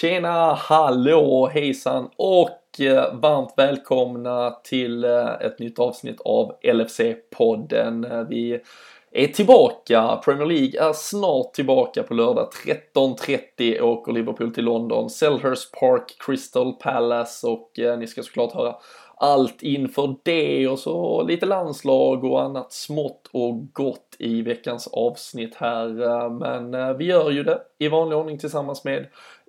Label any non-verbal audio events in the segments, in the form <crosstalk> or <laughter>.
Tjena, hallå, hejsan och eh, varmt välkomna till eh, ett nytt avsnitt av LFC-podden. Eh, vi är tillbaka, Premier League är snart tillbaka på lördag 13.30 åker Liverpool till London, Selhurst Park, Crystal Palace och ni ska såklart höra allt inför det och så lite landslag och annat smått och gott i veckans avsnitt här. Men vi gör ju det i vanlig ordning tillsammans med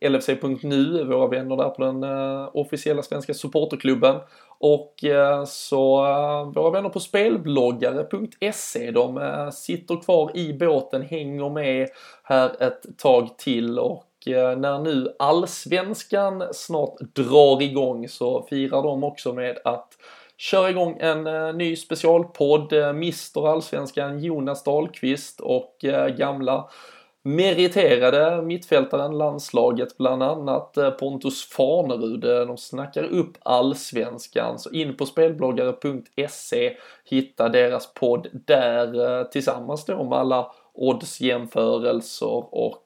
LFC.nu, våra vänner där på den uh, officiella svenska supporterklubben. Och uh, så uh, våra vänner på spelbloggare.se, de sitter kvar i båten, hänger med här ett tag till och när nu allsvenskan snart drar igång så firar de också med att köra igång en ny specialpodd. Mister Allsvenskan Jonas Dahlqvist och gamla meriterade mittfältaren landslaget, bland annat eh, Pontus Farnerud. Eh, de snackar upp allsvenskan, så in på spelbloggare.se, hitta deras podd där eh, tillsammans då med alla oddsjämförelser och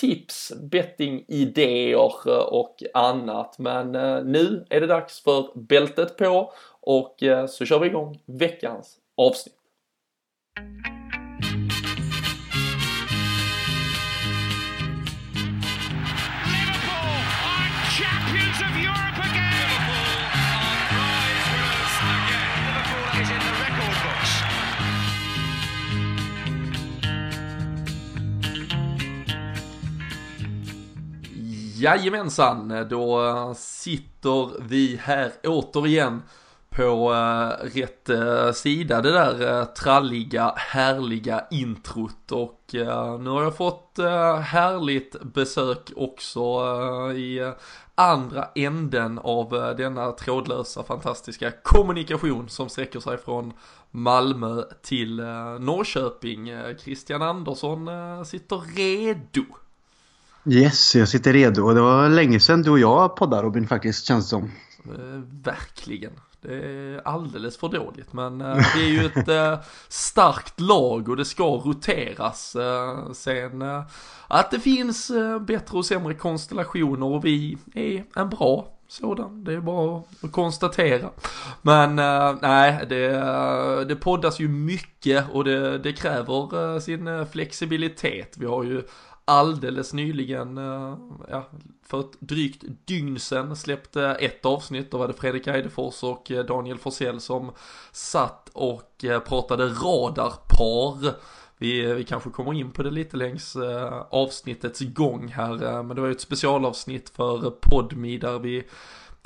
tips, bettingidéer och annat. Men nu är det dags för bältet på och så kör vi igång veckans avsnitt. Jajamensan, då sitter vi här återigen på eh, rätt eh, sida det där eh, tralliga, härliga introt och nu har jag fått härligt besök också i andra änden av denna trådlösa fantastiska kommunikation som sträcker sig från Malmö till Norrköping. Christian Andersson sitter redo. Yes, jag sitter redo. Det var länge sedan du och jag poddade Robin faktiskt, känns det som. Eh, verkligen. Det är alldeles för dåligt men eh, det är ju ett eh, starkt lag och det ska roteras. Sen att det finns bättre och sämre konstellationer och vi är en bra sådan. Det är bara att konstatera. Men nej, det, det poddas ju mycket och det, det kräver sin flexibilitet. Vi har ju alldeles nyligen, eh, ja, för ett drygt dygn sedan släppte ett avsnitt. Då var det Fredrik Eidefors och eh, Daniel Forsell som satt och eh, pratade radarpar. Vi, vi kanske kommer in på det lite längs avsnittets gång här, men det var ju ett specialavsnitt för Podmi där vi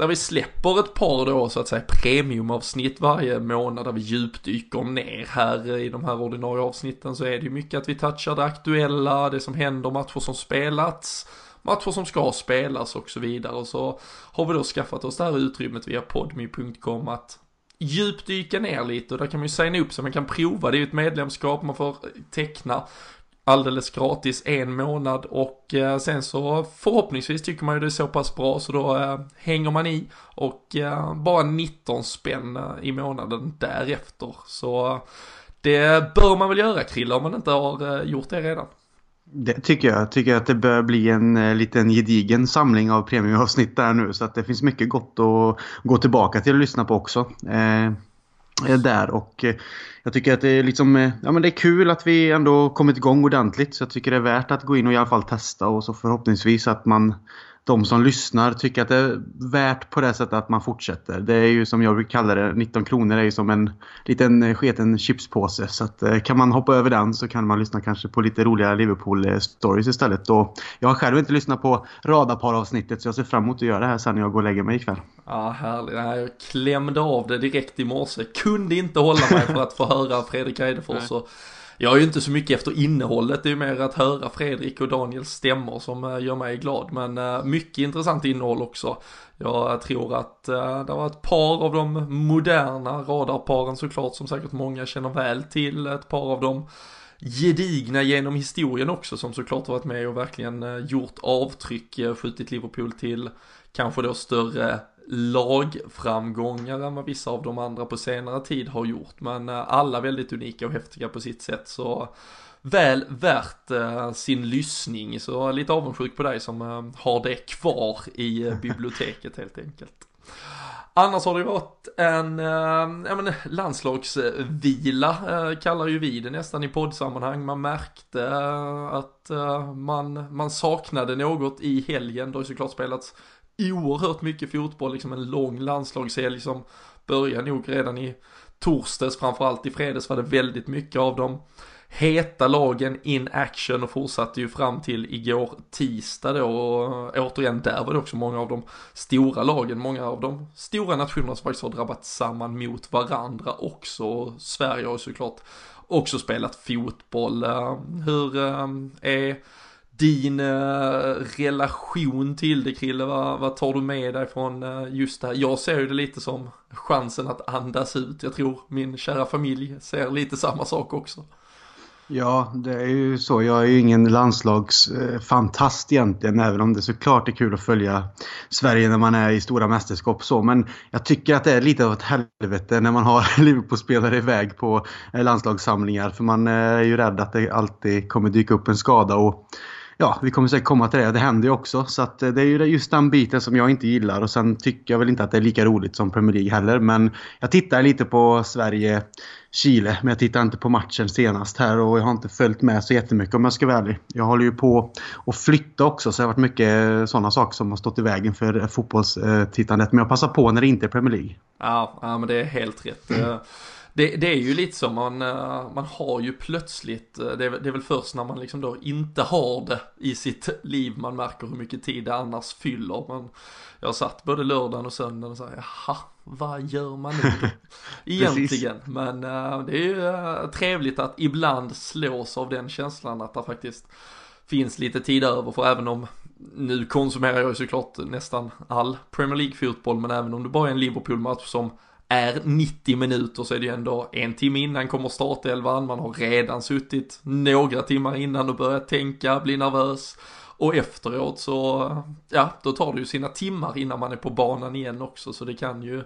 där vi släpper ett par då så att säga premiumavsnitt varje månad där vi djupdyker ner här i de här ordinarie avsnitten så är det ju mycket att vi touchar det aktuella, det som händer, matcher som spelats, matcher som ska spelas och så vidare. Och så har vi då skaffat oss det här utrymmet via podme.com att djupdyka ner lite. Och där kan man ju signa upp sig, man kan prova, det är ju ett medlemskap, man får teckna alldeles gratis en månad och eh, sen så förhoppningsvis tycker man ju det är så pass bra så då eh, hänger man i och eh, bara 19 spänn eh, i månaden därefter. Så eh, det bör man väl göra Krilla om man inte har eh, gjort det redan. Det tycker jag. Jag tycker att det bör bli en liten gedigen samling av premiumavsnitt där nu så att det finns mycket gott att gå tillbaka till och lyssna på också. Eh, där. Och eh, jag tycker att det är liksom, eh, ja men det är kul att vi ändå kommit igång ordentligt. Så jag tycker det är värt att gå in och i alla fall testa och så förhoppningsvis att man de som lyssnar tycker att det är värt på det sättet att man fortsätter. Det är ju som jag vill kalla det, 19 kronor är ju som en liten eh, sketen chipspåse. Så att, eh, kan man hoppa över den så kan man lyssna kanske på lite roliga Liverpool-stories istället. Och jag har själv inte lyssnat på radarpar-avsnittet så jag ser fram emot att göra det här sen när jag går och lägger mig ikväll. Ja, härligt. Jag klämde av det direkt i morse. Kunde inte hålla mig för att få höra Fredrik Eidefors jag är ju inte så mycket efter innehållet, det är ju mer att höra Fredrik och Daniels stämmor som eh, gör mig glad. Men eh, mycket intressant innehåll också. Jag tror att eh, det var ett par av de moderna radarparen såklart som säkert många känner väl till. Ett par av dem gedigna genom historien också som såklart varit med och verkligen gjort avtryck, skjutit Liverpool till kanske då större lagframgångar än vad vissa av de andra på senare tid har gjort. Men eh, alla väldigt unika och häftiga på sitt sätt. Så väl värt uh, sin lyssning. Så lite avundsjuk på dig som uh, har det kvar i <laughs> biblioteket helt enkelt. Annars har det varit en eh, men, landslagsvila, eh, kallar ju vi det nästan i poddsammanhang. Man märkte eh, att eh, man, man saknade något i helgen. Det har ju såklart spelats oerhört mycket fotboll, liksom en lång landslagshelg som började nog redan i torsdags, framförallt i fredags var det väldigt mycket av dem heta lagen in action och fortsatte ju fram till igår tisdag då och återigen där var det också många av de stora lagen, många av de stora nationerna som faktiskt har drabbat samman mot varandra också. Sverige har ju såklart också spelat fotboll. Eh, hur eh, är din eh, relation till det Krille, vad, vad tar du med dig från eh, just det här? Jag ser ju det lite som chansen att andas ut. Jag tror min kära familj ser lite samma sak också. Ja, det är ju så. Jag är ju ingen landslagsfantast eh, egentligen, även om det såklart är kul att följa Sverige när man är i stora mästerskap. Så. Men jag tycker att det är lite av ett helvete när man har <laughs> Liverpool-spelare iväg på landslagssamlingar. För man är ju rädd att det alltid kommer dyka upp en skada. Och ja, vi kommer säkert komma till det. Det händer ju också. Så att eh, det är ju just den biten som jag inte gillar. Och sen tycker jag väl inte att det är lika roligt som Premier League heller. Men jag tittar lite på Sverige Chile. Men jag tittar inte på matchen senast här och jag har inte följt med så jättemycket om jag ska vara ärlig. Jag håller ju på att flytta också så det har varit mycket eh, sådana saker som har stått i vägen för eh, fotbollstittandet. Men jag passar på när det inte är Premier League. Ja, ja men det är helt rätt. Det, det, är ju lite så, man, eh, man har ju plötsligt, eh, det är, det är, väl först när man liksom då inte har det i sitt liv man märker hur mycket tid det annars fyller. Man, jag satt både lördagen och söndagen och sa, jaha, vad gör man nu? <laughs> Egentligen, men äh, det är ju äh, trevligt att ibland slås av den känslan att det faktiskt finns lite tid över, för även om nu konsumerar jag ju såklart nästan all Premier League-fotboll, men även om det bara är en Liverpool-match som är 90 minuter så är det ju ändå en timme innan kommer startelvan, man har redan suttit några timmar innan och börjat tänka, bli nervös. Och efteråt så, ja, då tar det ju sina timmar innan man är på banan igen också, så det kan ju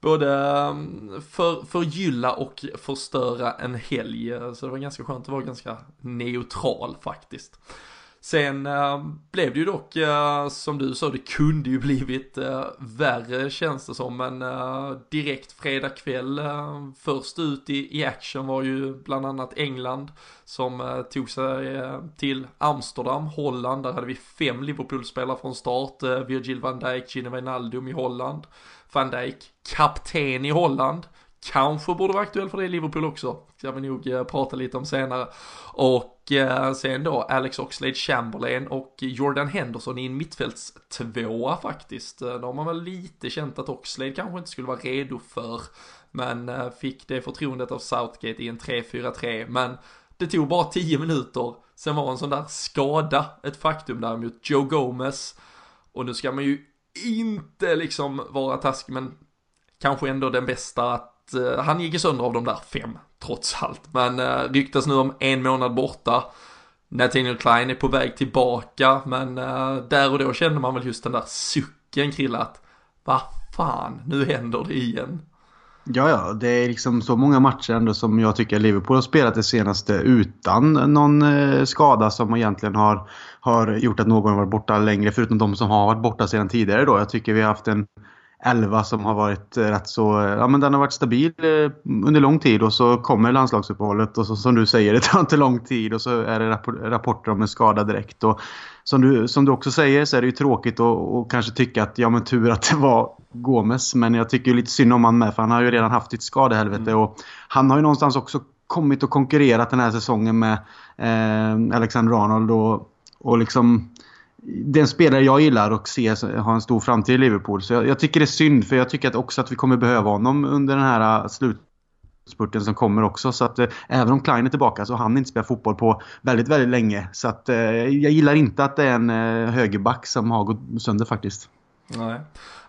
både mm, för, förgylla och förstöra en helg. Så det var ganska skönt att vara ganska neutral faktiskt. Sen äh, blev det ju dock, äh, som du sa, det kunde ju blivit äh, värre känns det som, men direkt fredag kväll, först ut i, i action var ju bland annat England som tog sig till Amsterdam, Holland, där hade vi fem Liverpool-spelare från start, Virgil van Dijk, Gino Wijnaldum i Holland, van Dijk, kapten i Holland, kanske borde vara aktuell för det i Liverpool också. Ska vi nog prata lite om senare. Och eh, sen då Alex Oxlade Chamberlain och Jordan Henderson i en mittfältstvåa faktiskt. Eh, då har man väl lite känt att Oxlade kanske inte skulle vara redo för. Men eh, fick det förtroendet av Southgate i en 3-4-3. Men det tog bara 10 minuter. Sen var en sån där skada ett faktum däremot. Joe Gomez. Och nu ska man ju inte liksom vara taskig men kanske ändå den bästa att Eh, han gick ju sönder av de där fem, trots allt. Men eh, ryktas nu om en månad borta. Nathaniel Klein är på väg tillbaka, men eh, där och då kände man väl just den där sucken Krille att vad fan, nu händer det igen. Ja, ja, det är liksom så många matcher ändå som jag tycker Liverpool har spelat det senaste utan någon eh, skada som egentligen har, har gjort att någon varit borta längre, förutom de som har varit borta sedan tidigare då. Jag tycker vi har haft en 11 som har varit eh, rätt så, ja men den har varit stabil eh, under lång tid och så kommer landslagsuppehållet och så, som du säger, <laughs> det tar inte lång tid och så är det rapporter om en skada direkt. Och som du, som du också säger så är det ju tråkigt att kanske tycka att ja men tur att det var Gomes men jag tycker lite synd om han med för han har ju redan haft ett skadehelvete mm. och han har ju någonstans också kommit och konkurrerat den här säsongen med eh, Alexander Arnold och, och liksom den spelare jag gillar och ser har en stor framtid i Liverpool. Så jag, jag, tycker det är synd för jag tycker att också att vi kommer behöva honom under den här äh, slutspurten som kommer också. Så att eh, även om Klein är tillbaka så han inte spelat fotboll på väldigt, väldigt länge. Så att eh, jag gillar inte att det är en eh, högerback som har gått sönder faktiskt. Nej.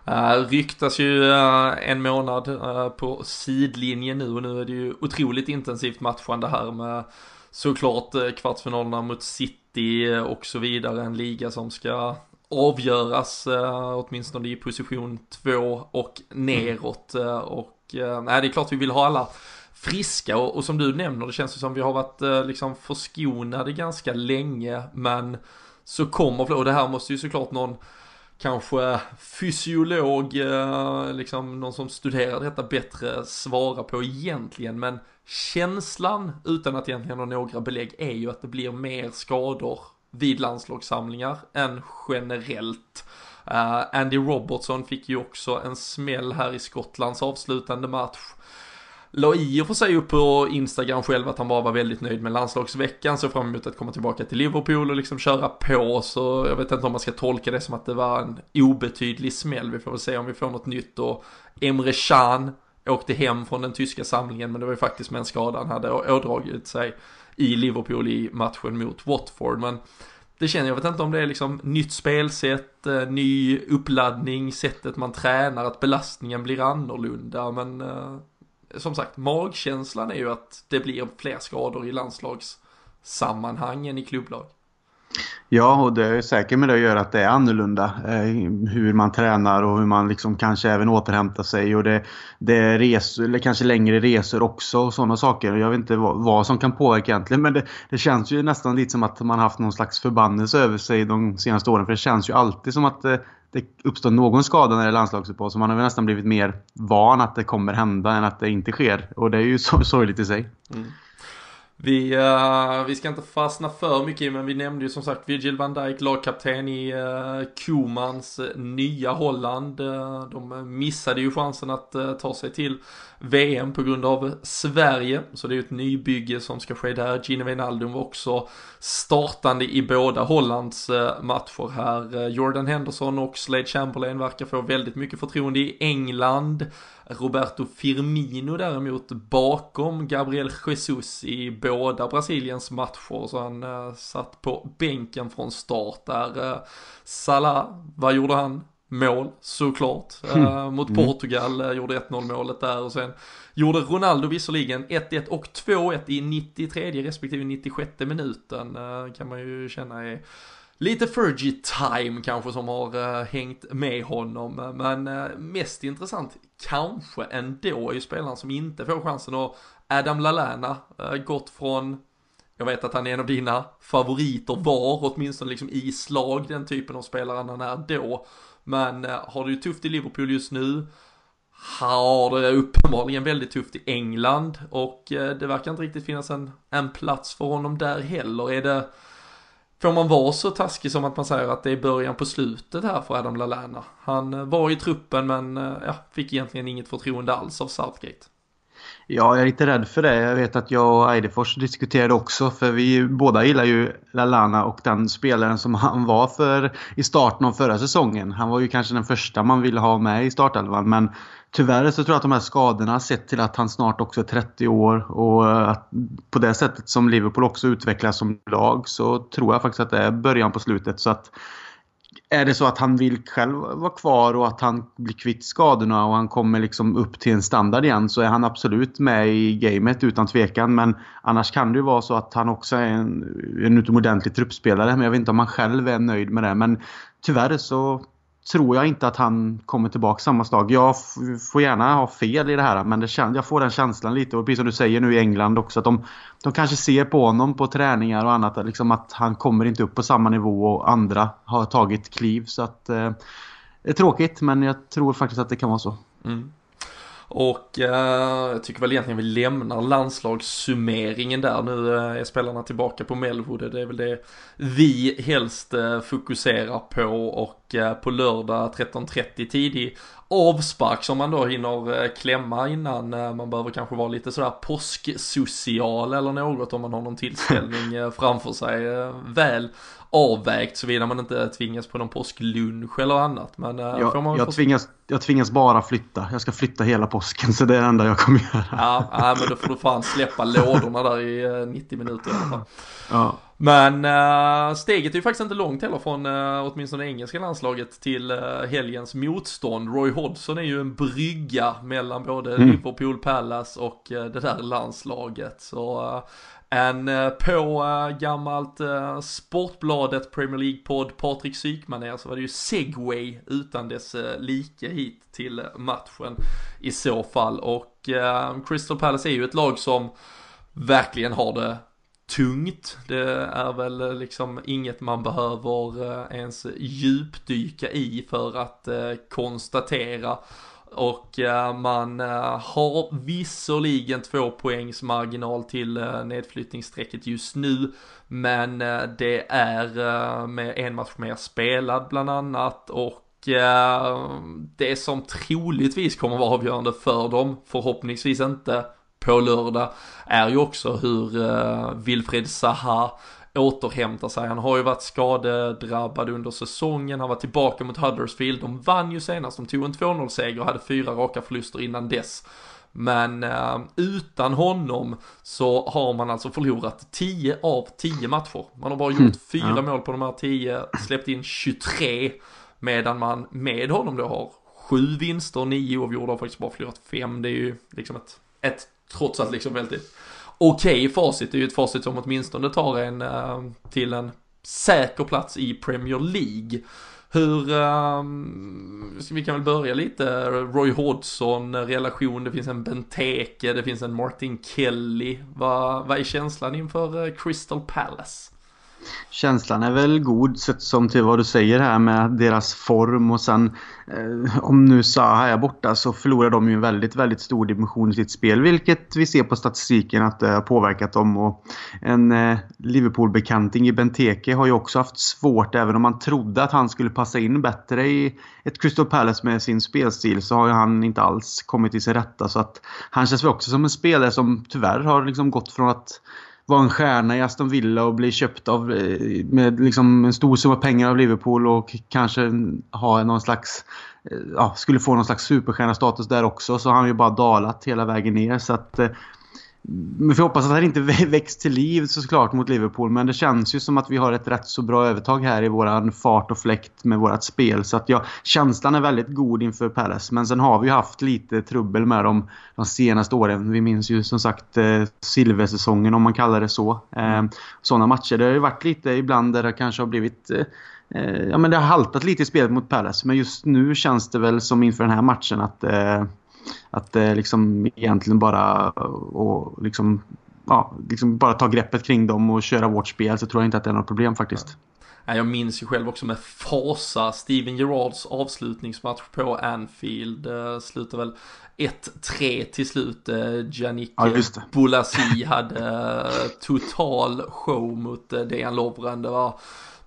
Uh, ryktas ju uh, en månad uh, på sidlinjen nu och nu är det ju otroligt intensivt matchande här med såklart uh, kvartsfinalerna mot City City och så vidare, en liga som ska avgöras eh, åtminstone i position två och neråt. Eh, och eh, nej, det är klart vi vill ha alla friska. Och, och som du nämner, det känns som vi har varit eh, liksom förskonade ganska länge, men så kommer och det här måste ju såklart någon kanske fysiolog, eh, liksom någon som studerar detta bättre svara på egentligen, men känslan utan att egentligen ha några belägg är ju att det blir mer skador vid landslagssamlingar än generellt. Uh, Andy Robertson fick ju också en smäll här i Skottlands avslutande match. La i och för sig upp på Instagram själv att han bara var väldigt nöjd med landslagsveckan, så fram emot att komma tillbaka till Liverpool och liksom köra på, så jag vet inte om man ska tolka det som att det var en obetydlig smäll, vi får väl se om vi får något nytt och Emre Can åkte hem från den tyska samlingen, men det var ju faktiskt med en skada han hade ådragit sig i Liverpool i matchen mot Watford, men det känner jag, vet inte om det är liksom nytt spelsätt, eh, ny uppladdning, sättet man tränar, att belastningen blir annorlunda, men eh, som sagt, magkänslan är ju att det blir fler skador i landslagssammanhangen i klubblag. Ja, och det är säkert med det att göra att det är annorlunda. Eh, hur man tränar och hur man liksom kanske även återhämtar sig. Och det, det är resor, eller kanske längre resor också och sådana saker. Jag vet inte vad, vad som kan påverka egentligen. Men det, det, känns ju nästan lite som att man haft någon slags förbannelse över sig de senaste åren. För det känns ju alltid som att det, det uppstår någon skada när det är landslagsuppehåll. Så man har väl nästan blivit mer van att det kommer hända än att det inte sker. Och det är ju <laughs> sorgligt i sig. Mm. Vi, uh, vi ska inte fastna för mycket i, men vi nämnde ju som sagt Virgil van Dijk, lagkapten i eh, uh, Kumans nya Holland. Uh, de missade ju chansen att ta sig till VM på grund av Sverige. Så det är ju ett nybygge som ska ske där. Gino Wijnaldum var också startande i båda Hollands eh, matcher här. Eh, Jordan Henderson och Slade Chamberlain verkar få väldigt mycket förtroende i England. Roberto Firmino däremot bakom Gabriel Jesus i båda Brasiliens matcher så han eh, satt på bänken från start där. Uh, Salah, vad gjorde han? Mål, såklart. Uh, <laughs> mot mm. Portugal uh, gjorde 1-0 målet där och sen gjorde Ronaldo visserligen 1-1 och 2-1 i 93 respektive 96 minuten kan man ju känna är lite Fergie time kanske som har uh, hängt med honom. Men uh, mest intressant kanske ändå är ju spelaren som inte får chansen och Adam Lallana uh, gått från jag vet att han är en av dina favoriter var, åtminstone liksom i slag, den typen av spelare han är då. Men eh, har det ju tufft i Liverpool just nu, har det uppenbarligen väldigt tufft i England och eh, det verkar inte riktigt finnas en, en plats för honom där heller. Är det Får man vara så taskig som att man säger att det är början på slutet här för Adam Lallana? Han eh, var i truppen men ja, fick egentligen inget förtroende alls av Southgate. Ja, jag är lite rädd för det. Jag vet att jag och Eidefors diskuterade också för vi båda gillar ju Lalana och den spelaren som han var för i starten av förra säsongen. Han var ju kanske den första man ville ha med i startelvan men Tyvärr så tror jag att de här skadorna sett till att han snart också är 30 år och att på det sättet som Liverpool också utvecklas som lag så tror jag faktiskt att det är början på slutet. Så att är det så att han vill själv vara kvar och att han blir kvitt skadorna och han kommer liksom upp till en standard igen så är han absolut med i gamet utan tvekan. Men annars kan det ju vara så att han också är en, en utomordentlig truppspelare. Men jag vet inte om han själv är nöjd med det. Men tyvärr så tror jag inte att han kommer tillbaka samma slag. Jag får gärna ha fel i det här men det jag får den känslan lite och precis som du säger nu i England också att de, de kanske ser på honom på träningar och annat liksom att han kommer inte upp på samma nivå och andra har tagit kliv så att eh, det är tråkigt men jag tror faktiskt att det kan vara så. Mm. Och eh, jag tycker väl egentligen vi lämnar landslagssummeringen där. Nu eh, är spelarna tillbaka på Melwood. Det är väl det vi helst eh, fokuserar på. Och på lördag 13.30 tidig avspark som man då hinner eh, klämma innan. Eh, man behöver kanske vara lite sådär påsksocial eller något om man har någon tillställning <laughs> framför sig. Väl avvägt såvida man inte tvingas på någon påsklunch eller annat. Men jag, jag, tvingas, jag tvingas bara flytta. Jag ska flytta hela påsken så det är det enda jag kommer göra. Ja, ja men då får du fan släppa lådorna där i 90 minuter i alla fall. Ja. Men uh, steget är ju faktiskt inte långt heller från uh, åtminstone engelska landslaget till uh, helgens motstånd. Roy Hodgson är ju en brygga mellan både mm. Liverpool Palace och uh, det där landslaget. Så En på äh, gammalt äh, Sportbladet Premier League-podd Patrik Sykman så var det ju segway utan dess äh, like hit till matchen i så fall. Och äh, Crystal Palace är ju ett lag som verkligen har det tungt. Det är väl eh, liksom inget man behöver eh, ens djupdyka i för att eh, konstatera. Och man har visserligen två poängs marginal till nedflyttningsstrecket just nu. Men det är med en match mer spelad bland annat och det som troligtvis kommer vara avgörande för dem, förhoppningsvis inte på lördag, är ju också hur Wilfred Zaha återhämta sig. Han har ju varit skadedrabbad under säsongen, han var tillbaka mot Huddersfield. De vann ju senast, de tog en 2-0 seger och hade fyra raka förluster innan dess. Men uh, utan honom så har man alltså förlorat 10 av 10 matcher. Man har bara gjort mm. fyra ja. mål på de här 10, släppt in 23. Medan man med honom då har sju vinster, nio oavgjorda och faktiskt bara förlorat fem. Det är ju liksom ett, ett trots allt liksom väldigt okej okay facit. Det är ju ett facit som åtminstone tar en uh, till en säker plats i Premier League. Hur, um, vi kan väl börja lite, Roy Hodgson relation, det finns en Benteke, det finns en Martin Kelly. Vad, vad är känslan inför eh, Crystal Palace? Känslan är väl god sett som till vad du säger här med deras form och sen eh, om nu Zaha är borta så förlorar de ju en väldigt, väldigt stor dimension i sitt spel vilket vi ser på statistiken att det har påverkat dem. Och en eh, Liverpool-bekanting i Benteke har ju också haft svårt. Även om man trodde att han skulle passa in bättre i ett Crystal Palace med sin spelstil så har ju han inte alls kommit till sin rätta. Så att han känns väl också som en spelare som tyvärr har liksom gått från att vara en stjärna i Aston Villa och bli köpt av eh, med liksom en stor summa pengar av Liverpool och kanske ha någon slags eh, ja, skulle få någon slags superstjärna-status där också. Så har han ju bara dalat hela vägen ner. Så att eh, vi får hoppas att han inte <laughs> växt till liv såklart mot Liverpool. Men det känns ju som att vi har ett rätt så bra övertag här i våran fart och fläkt med vårt spel. Så att ja, känslan är väldigt god inför Palace. Men sen har vi ju haft lite trubbel med dem de senaste åren. Vi minns ju som sagt eh, silversäsongen om man kallar det så. Eh, sådana matcher. Det har ju varit lite ibland där det kanske har blivit eh, eh, Ja men det har haltat lite i spelet mot Palace. Men just nu känns det väl som inför den här matchen att att det liksom egentligen bara och liksom, ja, liksom bara ta greppet kring dem och köra vårt spel så tror jag inte att det är något problem faktiskt. Ja. Jag minns ju själv också med fasa Steven Gerrards avslutningsmatch på Anfield. Uh, slutade väl 1-3 till slut. Janik ja, Boulasi hade total show mot Dejan Lovren. Det var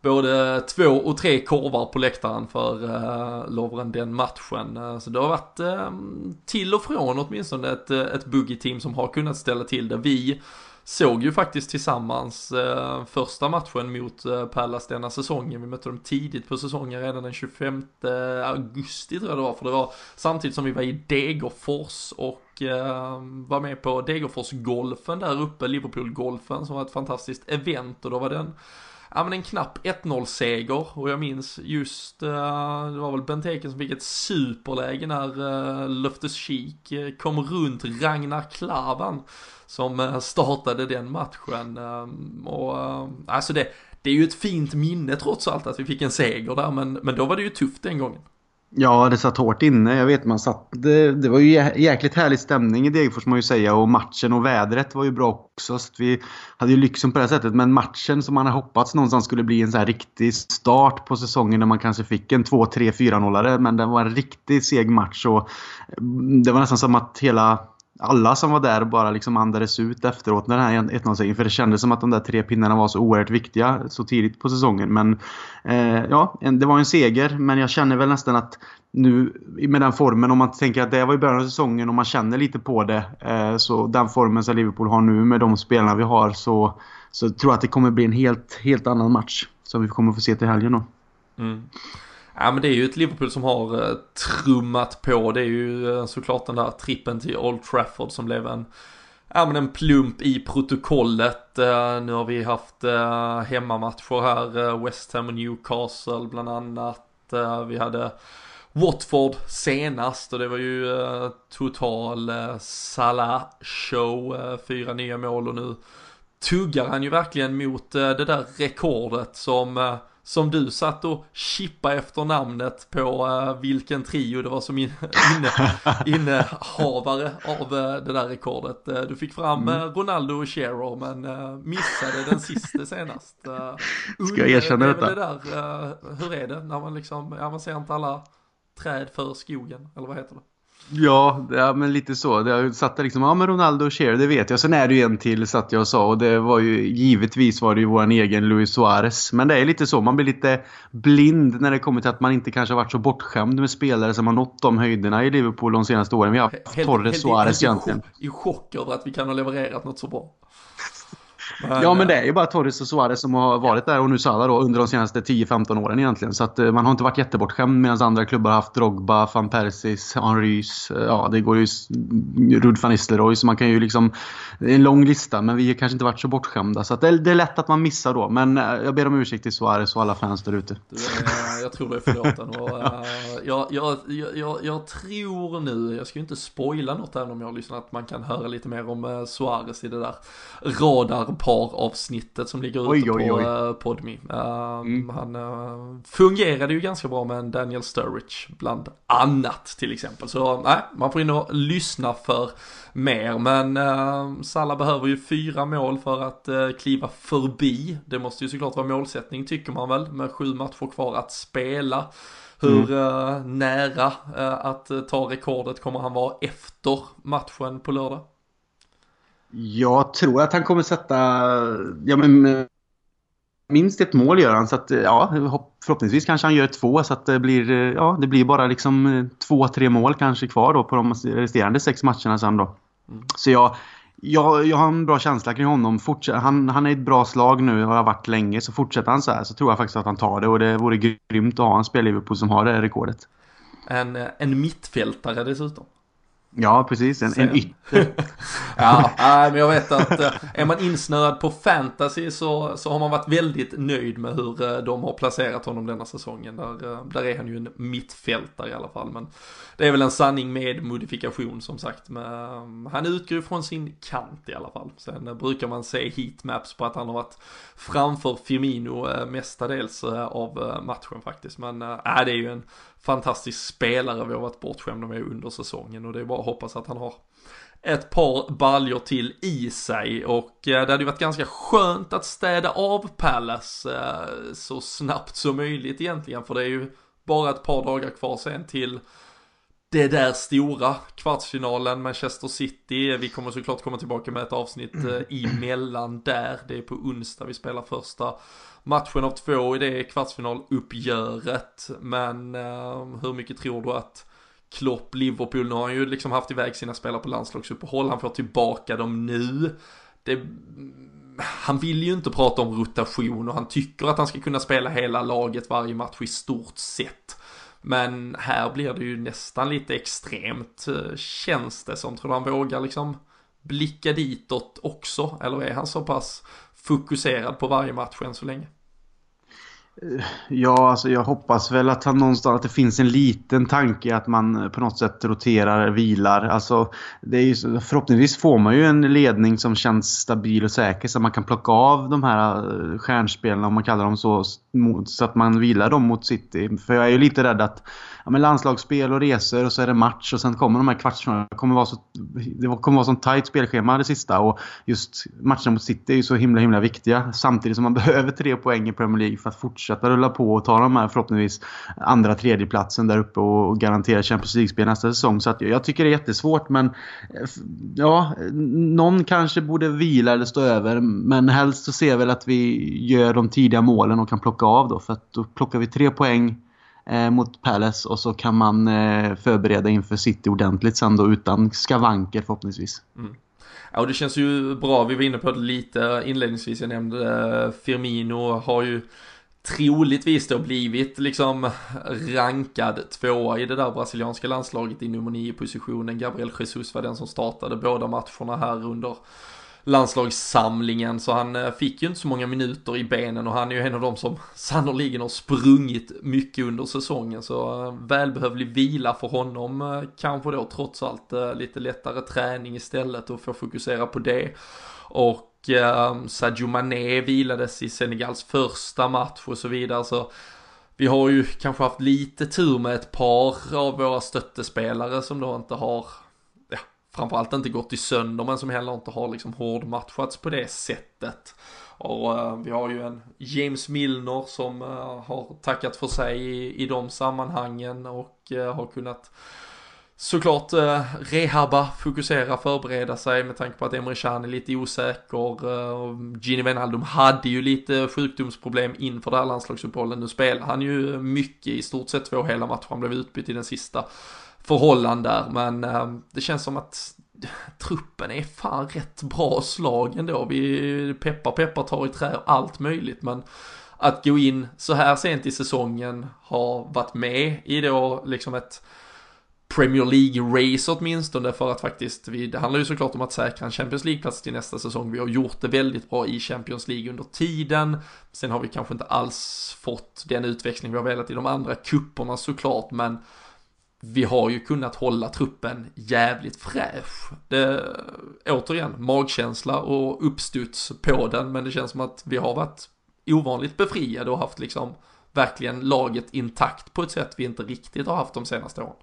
både två och tre korvar på läktaren för uh, Lovren den matchen. Uh, så det har varit uh, till och från åtminstone ett, ett boogie-team som har kunnat ställa till det. Vi såg ju faktiskt tillsammans uh, första matchen mot uh, Pallas denna säsongen. Vi mötte dem tidigt på säsongen redan den 25 augusti tror jag det var. För det var samtidigt som vi var i Degerfors och var med på Degerfors-golfen där uppe, Liverpool-golfen som var ett fantastiskt event och då var den ja men en knapp 1-0 seger och jag minns just, eh, det var väl Benteken som fick ett superläge när eh, Löftes Kik eh, kom runt Ragnar Klavan som startade den matchen. Ehm, och alltså det, det är ju ett fint minne trots allt att vi fick en seger där men, men då var det ju tufft den gången. Ja, det satt hårt inne. Jag vet man satt... Det, det var ju jäkligt härlig stämning i Degerfors må man ju säga. Och matchen och vädret var ju bra också. Så vi hade ju lyxen på det sättet. Men matchen som man hade hoppats någonstans skulle bli en så här riktig start på säsongen. När man kanske fick en 2, 3, 4-0. Men den var en riktigt seg match. Och mm, det var nästan som att hela alla som var där bara liksom andades ut efteråt när den här 1-0-segern. För det kändes som att de där tre pinnarna var så oerhört viktiga så tidigt på säsongen. Men eh, ja, det var en seger. Men jag känner väl nästan att nu med den formen, om man tänker att det var i början av säsongen och man känner lite på det. Eh, så den formen som Liverpool har nu med de spelarna vi har så, så tror jag att det kommer bli en helt, helt annan match. Som vi kommer få se till helgen då. Mm. Ja men det är ju ett Liverpool som har uh, trummat på. Det är ju uh, såklart den där trippen till Old Trafford som blev en, ja men en plump i protokollet. Uh, nu har vi haft uh, hemmamatcher här, West Ham och Newcastle bland annat. vi hade Watford senast och det var ju total Salah show, fyra nya mål och nu tuggar han ju verkligen mot det där rekordet som som du satt och chippa efter namnet på uh, vilken trio det var som in, <laughs> inne, innehavare av uh, det där rekordet. Uh, du fick fram mm. Ronaldo och Shearer men missade den sista senast. Ska jag erkänna det detta? Det där, hur är det när man liksom, ja man ser inte alla träd för skogen, eller vad heter det? Ja, ja, men lite så. Jag satt där liksom, ja men Ronaldo och Cher, det vet jag. Sen är det ju en till satt jag och sa och det var ju givetvis var det ju våran egen Luis Suarez. Men det är lite så, man blir lite blind när det kommer till att man inte kanske har varit så bortskämd med spelare som har nått de höjderna i Liverpool de senaste åren. Vi har haft Torres Suarez egentligen. I chock över att vi kan ha levererat något så bra. Men, ja men det är ju bara Torres och Suarez som har varit där och nu Salah då under de senaste 10-15 åren egentligen. Så att eh, man har inte varit jättebortskämd medan andra klubbar har haft Drogba, van Persis, Henrys. Eh, ja det går ju Rud van Nistelrooy så man kan ju liksom... Det är en lång lista men vi har kanske inte varit så bortskämda. Så att det, är, det är lätt att man missar då. Men eh, jag ber om ursäkt till Suarez och alla fans där ute. Jag tror du är förlåten. Och, uh, jag, jag, jag, jag, tror nu, jag ska ju inte spoila något även om jag har lyssnat, att man kan höra lite mer om Suarez i det där radar avsnittet som ligger ute oj, på uh, Podme. Uh, mm. Han uh, fungerade ju ganska bra med en Daniel Sturridge bland annat till exempel. Så nej, man får in och lyssna för mer. Men uh, Salah behöver ju fyra mål för att uh, kliva förbi. Det måste ju såklart vara målsättning tycker man väl med sju matcher kvar att spela. Hur mm. nära att ta rekordet kommer han vara efter matchen på lördag? Jag tror att han kommer sätta ja, men, minst ett mål gör han. Så att, ja, förhoppningsvis kanske han gör två så att det blir, ja, det blir bara liksom två, tre mål kanske kvar då på de resterande sex matcherna sen då. Mm. Så jag, jag, jag har en bra känsla kring honom. Forts han, han är ett bra slag nu har varit länge. Så fortsätter han så här så tror jag faktiskt att han tar det. Och det vore grymt att ha en spelare som har det rekordet. En, en mittfältare dessutom. Ja, precis. En, en ytter. <laughs> ja, men jag vet att eh, är man insnöad på fantasy så, så har man varit väldigt nöjd med hur eh, de har placerat honom denna säsongen. Där, eh, där är han ju en mittfältare i alla fall. Men det är väl en sanning med modifikation som sagt. Men han utgår från sin kant i alla fall. Sen brukar man se heatmaps på att han har varit framför Firmino mestadels av matchen faktiskt. Men äh, det är ju en fantastisk spelare vi har varit bortskämda med under säsongen. Och det är bara att hoppas att han har ett par baljor till i sig. Och eh, det hade ju varit ganska skönt att städa av Palace eh, så snabbt som möjligt egentligen. För det är ju bara ett par dagar kvar sen till det där stora kvartsfinalen Manchester City. Vi kommer såklart komma tillbaka med ett avsnitt eh, emellan där. Det är på onsdag vi spelar första matchen av två i det kvartsfinaluppgöret. Men uh, hur mycket tror du att Klopp, Liverpool, nu har han ju liksom haft iväg sina spelare på landslagsuppehåll, han får tillbaka dem nu. Det, han vill ju inte prata om rotation och han tycker att han ska kunna spela hela laget varje match i stort sett. Men här blir det ju nästan lite extremt eh, känns det som. Tror du han vågar liksom blicka ditåt också? Eller är han så pass fokuserad på varje match än så länge? Ja, alltså jag hoppas väl att han någonstans att det finns en liten tanke att man på något sätt roterar, vilar. Alltså, det är ju, förhoppningsvis får man ju en ledning som känns stabil och säker så att man kan plocka av de här eh, stjärnspelarna om man kallar dem så, så att man vilar dem mot City. För jag är ju lite rädd att ja, men landslagsspel och resor och så är det match och sen kommer de här kvartsfinalerna. Det kommer vara så, det kommer vara tajt spelschema det sista och just matcherna mot City är ju så himla himla viktiga. Samtidigt som man <laughs> behöver tre poäng i Premier League för att fortsätta rulla på och ta de här förhoppningsvis andra tredjeplatsen där uppe och, garantera Champions League-spel nästa säsong. Så att jag tycker det är jättesvårt men eh, ja, någon kanske borde vila eller stå över men helst så ser jag väl att vi gör de tidiga målen och kan plocka av då för att då plockar vi tre poäng eh, mot Palace och så kan man eh, förbereda inför City ordentligt sen då utan skavanker förhoppningsvis. Mm. Ja, och det känns ju bra. Vi var inne på det lite inledningsvis. Jag nämnde eh, Firmino har ju troligtvis då blivit liksom rankad tvåa i det där brasilianska landslaget i nummer nio positionen. Gabriel Jesus var den som startade båda matcherna här under landslagssamlingen så han eh, fick ju inte så många minuter i benen och han är ju en av dem som <laughs> sannoliken har sprungit mycket under säsongen så eh, välbehövlig vila för honom eh, kanske då trots allt lite lättare träning istället och få fokusera på det och eh, Sadio Mané vilades i Senegals första match och så vidare. Så vi har ju kanske haft lite tur med ett par av våra stöttespelare som då inte har, framförallt inte gått i sönder men som heller inte har liksom hårdmatchats på det sättet. Och uh, vi har ju en James Milner som uh, har tackat för sig i, i de sammanhangen och uh, har kunnat såklart eh, rehabba, fokusera, förbereda sig med tanke på att Emre Can är lite osäker. Eh, Gini Wijnaldum hade ju lite sjukdomsproblem inför det här landslagsuppehållet. Nu spelar han ju mycket, i stort sett två hela matcher. Han blev utbytt i den sista förhållanden där, men eh, det känns som att truppen är fan rätt bra slag ändå. Vi peppar peppar tar i trä och allt möjligt, men att gå in så här sent i säsongen, ha varit med i då liksom ett Premier League-race åtminstone för att faktiskt, vi, det handlar ju såklart om att säkra en Champions League-plats till nästa säsong. Vi har gjort det väldigt bra i Champions League under tiden. Sen har vi kanske inte alls fått den utväxling vi har velat i de andra kupperna såklart, men vi har ju kunnat hålla truppen jävligt fräsch. Det, återigen, magkänsla och uppstuds på den, men det känns som att vi har varit ovanligt befriade och haft liksom verkligen laget intakt på ett sätt vi inte riktigt har haft de senaste åren.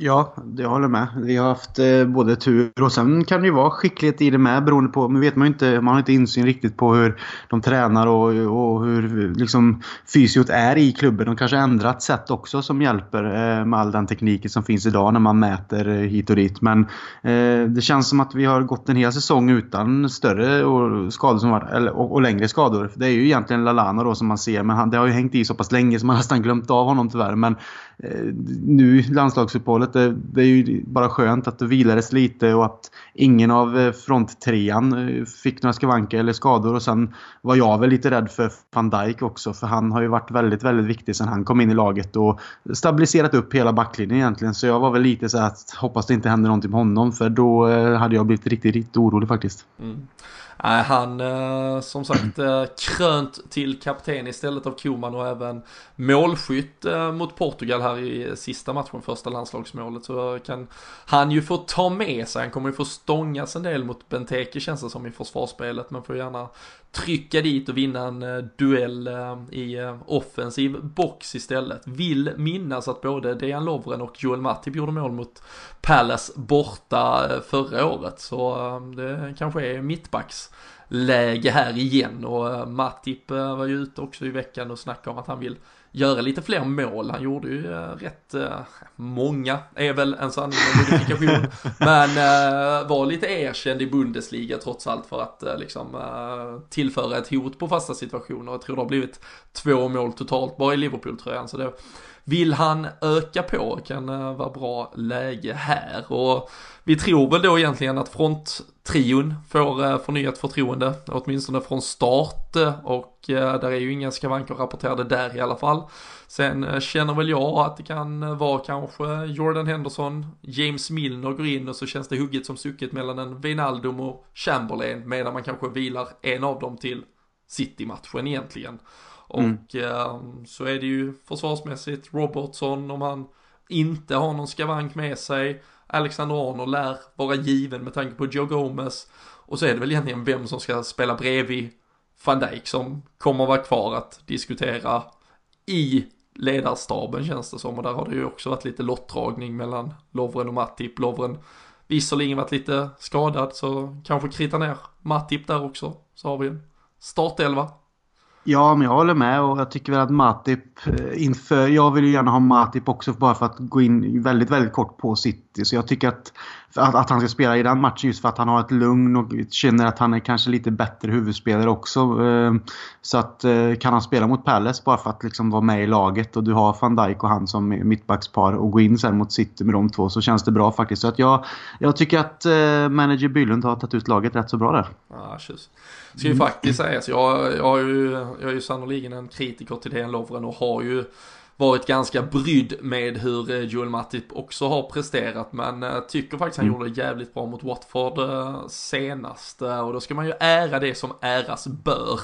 Ja, jag håller med. Vi har haft eh, både tur och sen kan det ju vara skicklighet i det med beroende på, men vet man inte, man har inte insyn riktigt på hur de tränar och, och hur liksom fysiot är i klubben. De kanske ändrat sätt också som hjälper eh, med all den tekniken som finns idag när man mäter eh, hit och dit. Men eh, det känns som att vi har gått en hel säsong utan större och skador som var, eller, och, och, längre skador. Det är ju egentligen Lalana då som man ser, men han, det har ju hängt i så pass länge så man har nästan glömt av honom tyvärr. Men eh, nu landslagsuppehållet att det, det, är ju bara skönt att det vilades lite och att ingen av eh, fronttrean eh, fick några skavanker eller skador. Och sen var jag väl lite rädd för van Dijk också för han har ju varit väldigt, väldigt viktig sen han kom in i laget och stabiliserat upp hela backlinjen egentligen. Så jag var väl lite så att hoppas det inte händer någonting med honom för då eh, hade jag blivit riktigt, riktigt orolig faktiskt. Mm. Nej, han eh, som sagt eh, krönt till kapten istället av Koman och även målskytt eh, mot Portugal här i sista matchen, första landslagsmålet. Så kan han ju få ta med sig, han kommer ju få stångas en del mot Benteke känns det som i försvarsspelet, men får gärna trycka dit och vinna en eh, duell eh, i eh, offensiv box istället. Vill minnas att både Dejan Lovren och Joel Matip gjorde mål mot Palace borta förra året. Så det kanske är mittbacks läge här igen och Matip var ju ute också i veckan och snackade om att han vill göra lite fler mål. Han gjorde ju äh, rätt äh, många, är väl en sanning med modifikation. <laughs> men äh, var lite erkänd i Bundesliga trots allt för att liksom tillföra ett hot på fasta situationer. Jag tror det har blivit två mål totalt bara i Liverpool-tröjan. Så det vill han öka på kan vara bra läge här. Och vi tror väl då egentligen att fronttrion får förnyat förtroende, åtminstone från start. Och där är ju inga skavanker rapporterade där i alla fall. Sen känner väl jag att det kan vara kanske Jordan Henderson, James Milner går in och så känns det hugget som stucket mellan en Wijnaldum och Chamberlain medan man kanske vilar en av dem till City-matchen egentligen. Och mm. eh, så är det ju försvarsmässigt, Robertson om han inte har någon skavank med sig, Alexander Arnold lär vara given med tanke på Joe Gomez. Och så är det väl egentligen vem som ska spela bredvid van Dijk som kommer vara kvar att diskutera i ledarstaben känns det som och där har det ju också varit lite lottdragning mellan Lovren och Matip. Lovren visserligen varit lite skadad så kanske krita ner Matip där också så har vi en startelva Ja, men jag håller med och jag tycker väl att Matip eh, inför... Jag vill ju gärna ha Matip också bara för att gå in väldigt, väldigt kort på City. Så jag tycker att, att, att, han ska spela i den matchen just för att han har ett lugn och känner att han är kanske lite bättre huvudspelare också. Eh, så att eh, kan han spela mot Palace bara för att liksom vara med i laget och du har van Dijk och han som mittbackspar och gå in sen mot City med de två så känns det bra faktiskt. Så att jag, jag tycker att eh, manager Bylund har tagit ut laget rätt så bra där. Ja, tjus. Ska ju faktiskt sägas, jag, jag, har ju, jag är ju sannoliken en kritiker till den Lovren och har ju varit ganska brydd med hur eh, Joel Matip också har presterat men uh, tycker faktiskt han mm. gjorde det jävligt bra mot Watford uh, senast och då ska man ju ära det som äras bör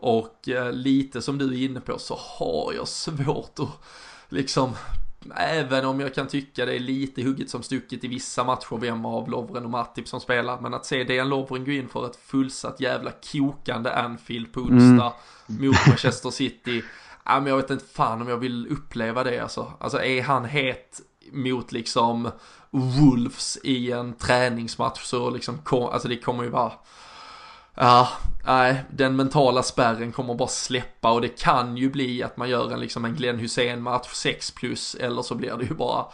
och lite som du är inne på så har jag svårt att liksom även om jag kan tycka det är lite hugget som stucket i vissa matcher vem av Lovren och Matip som spelar. Men att se Dejan Lovren gå in för ett fullsatt jävla kokande Anfield på onsdag mm. mot Manchester City. Ja, men jag vet inte fan om jag vill uppleva det alltså. Alltså är han het mot liksom Wolves i en träningsmatch så liksom, alltså det kommer ju vara Ja, nej, den mentala spärren kommer bara släppa och det kan ju bli att man gör en liksom en Glenn Hussein match 6 plus eller så blir det ju bara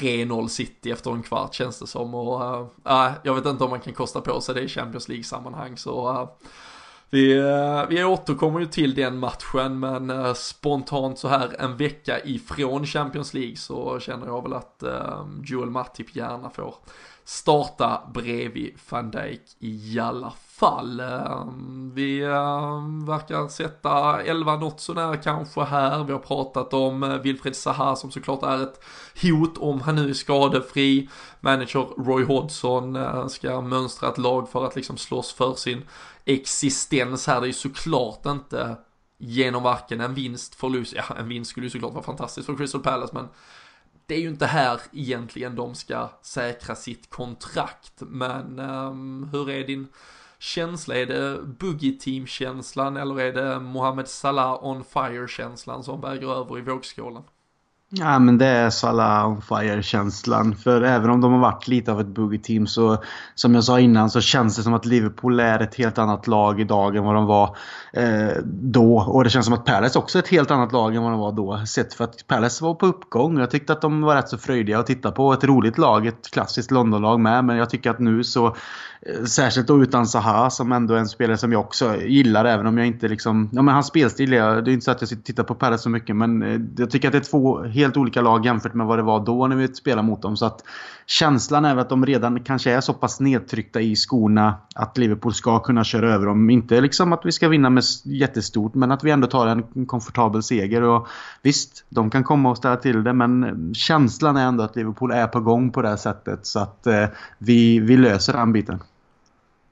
3-0 City efter en kvart känns det som och uh, jag vet inte om man kan kosta på sig det i Champions League sammanhang så uh, vi, eh, vi återkommer ju till den matchen men eh, spontant så här en vecka ifrån Champions League så känner jag väl att eh, Joel Matip gärna får starta bredvid van Dijk i alla fall. Ehm, vi ehm, verkar sätta 11 något sånär kanske här. Vi har pratat om eh, Wilfred Zaha som såklart är ett hot om han nu är skadefri. Manager Roy Hodgson eh, ska mönstra ett lag för att liksom slåss för sin existens här. Det är ju såklart inte genom varken en vinst, förlust, ja en vinst skulle ju såklart vara fantastiskt för Crystal Palace men det är ju inte här egentligen de ska säkra sitt kontrakt. Men um, hur är din känsla? Är det boogie team känslan eller är det Mohamed Salah on fire känslan som väger över i vågskålen? Ja men det är Salah on fire-känslan. För även om de har varit lite av ett boogie-team så som jag sa innan så känns det som att Liverpool är ett helt annat lag idag än vad de var eh, då. Och det känns som att Palace också är ett helt annat lag än vad de var då. Sett för att Palace var på uppgång. Jag tyckte att de var rätt så fröjdiga att titta på. Ett roligt lag, ett klassiskt Londonlag med. Men jag tycker att nu så Eh, särskilt då utan Zaha som ändå är en spelare som jag också gillar även om jag inte liksom... Ja men hans spelstil är... Det är inte så att jag sitter och tittar på Palace så mycket men eh, jag tycker att det är två helt olika lag jämfört med vad det var då när vi spelade mot dem. Så att känslan är att de redan kanske är så pass nedtryckta i skorna att Liverpool ska kunna köra över dem. Inte liksom att vi ska vinna med jättestort men att vi ändå tar en komfortabel seger. Och visst, de kan komma och ställa till det men känslan är ändå att Liverpool är på gång på det här sättet så att eh, vi, vi löser den biten.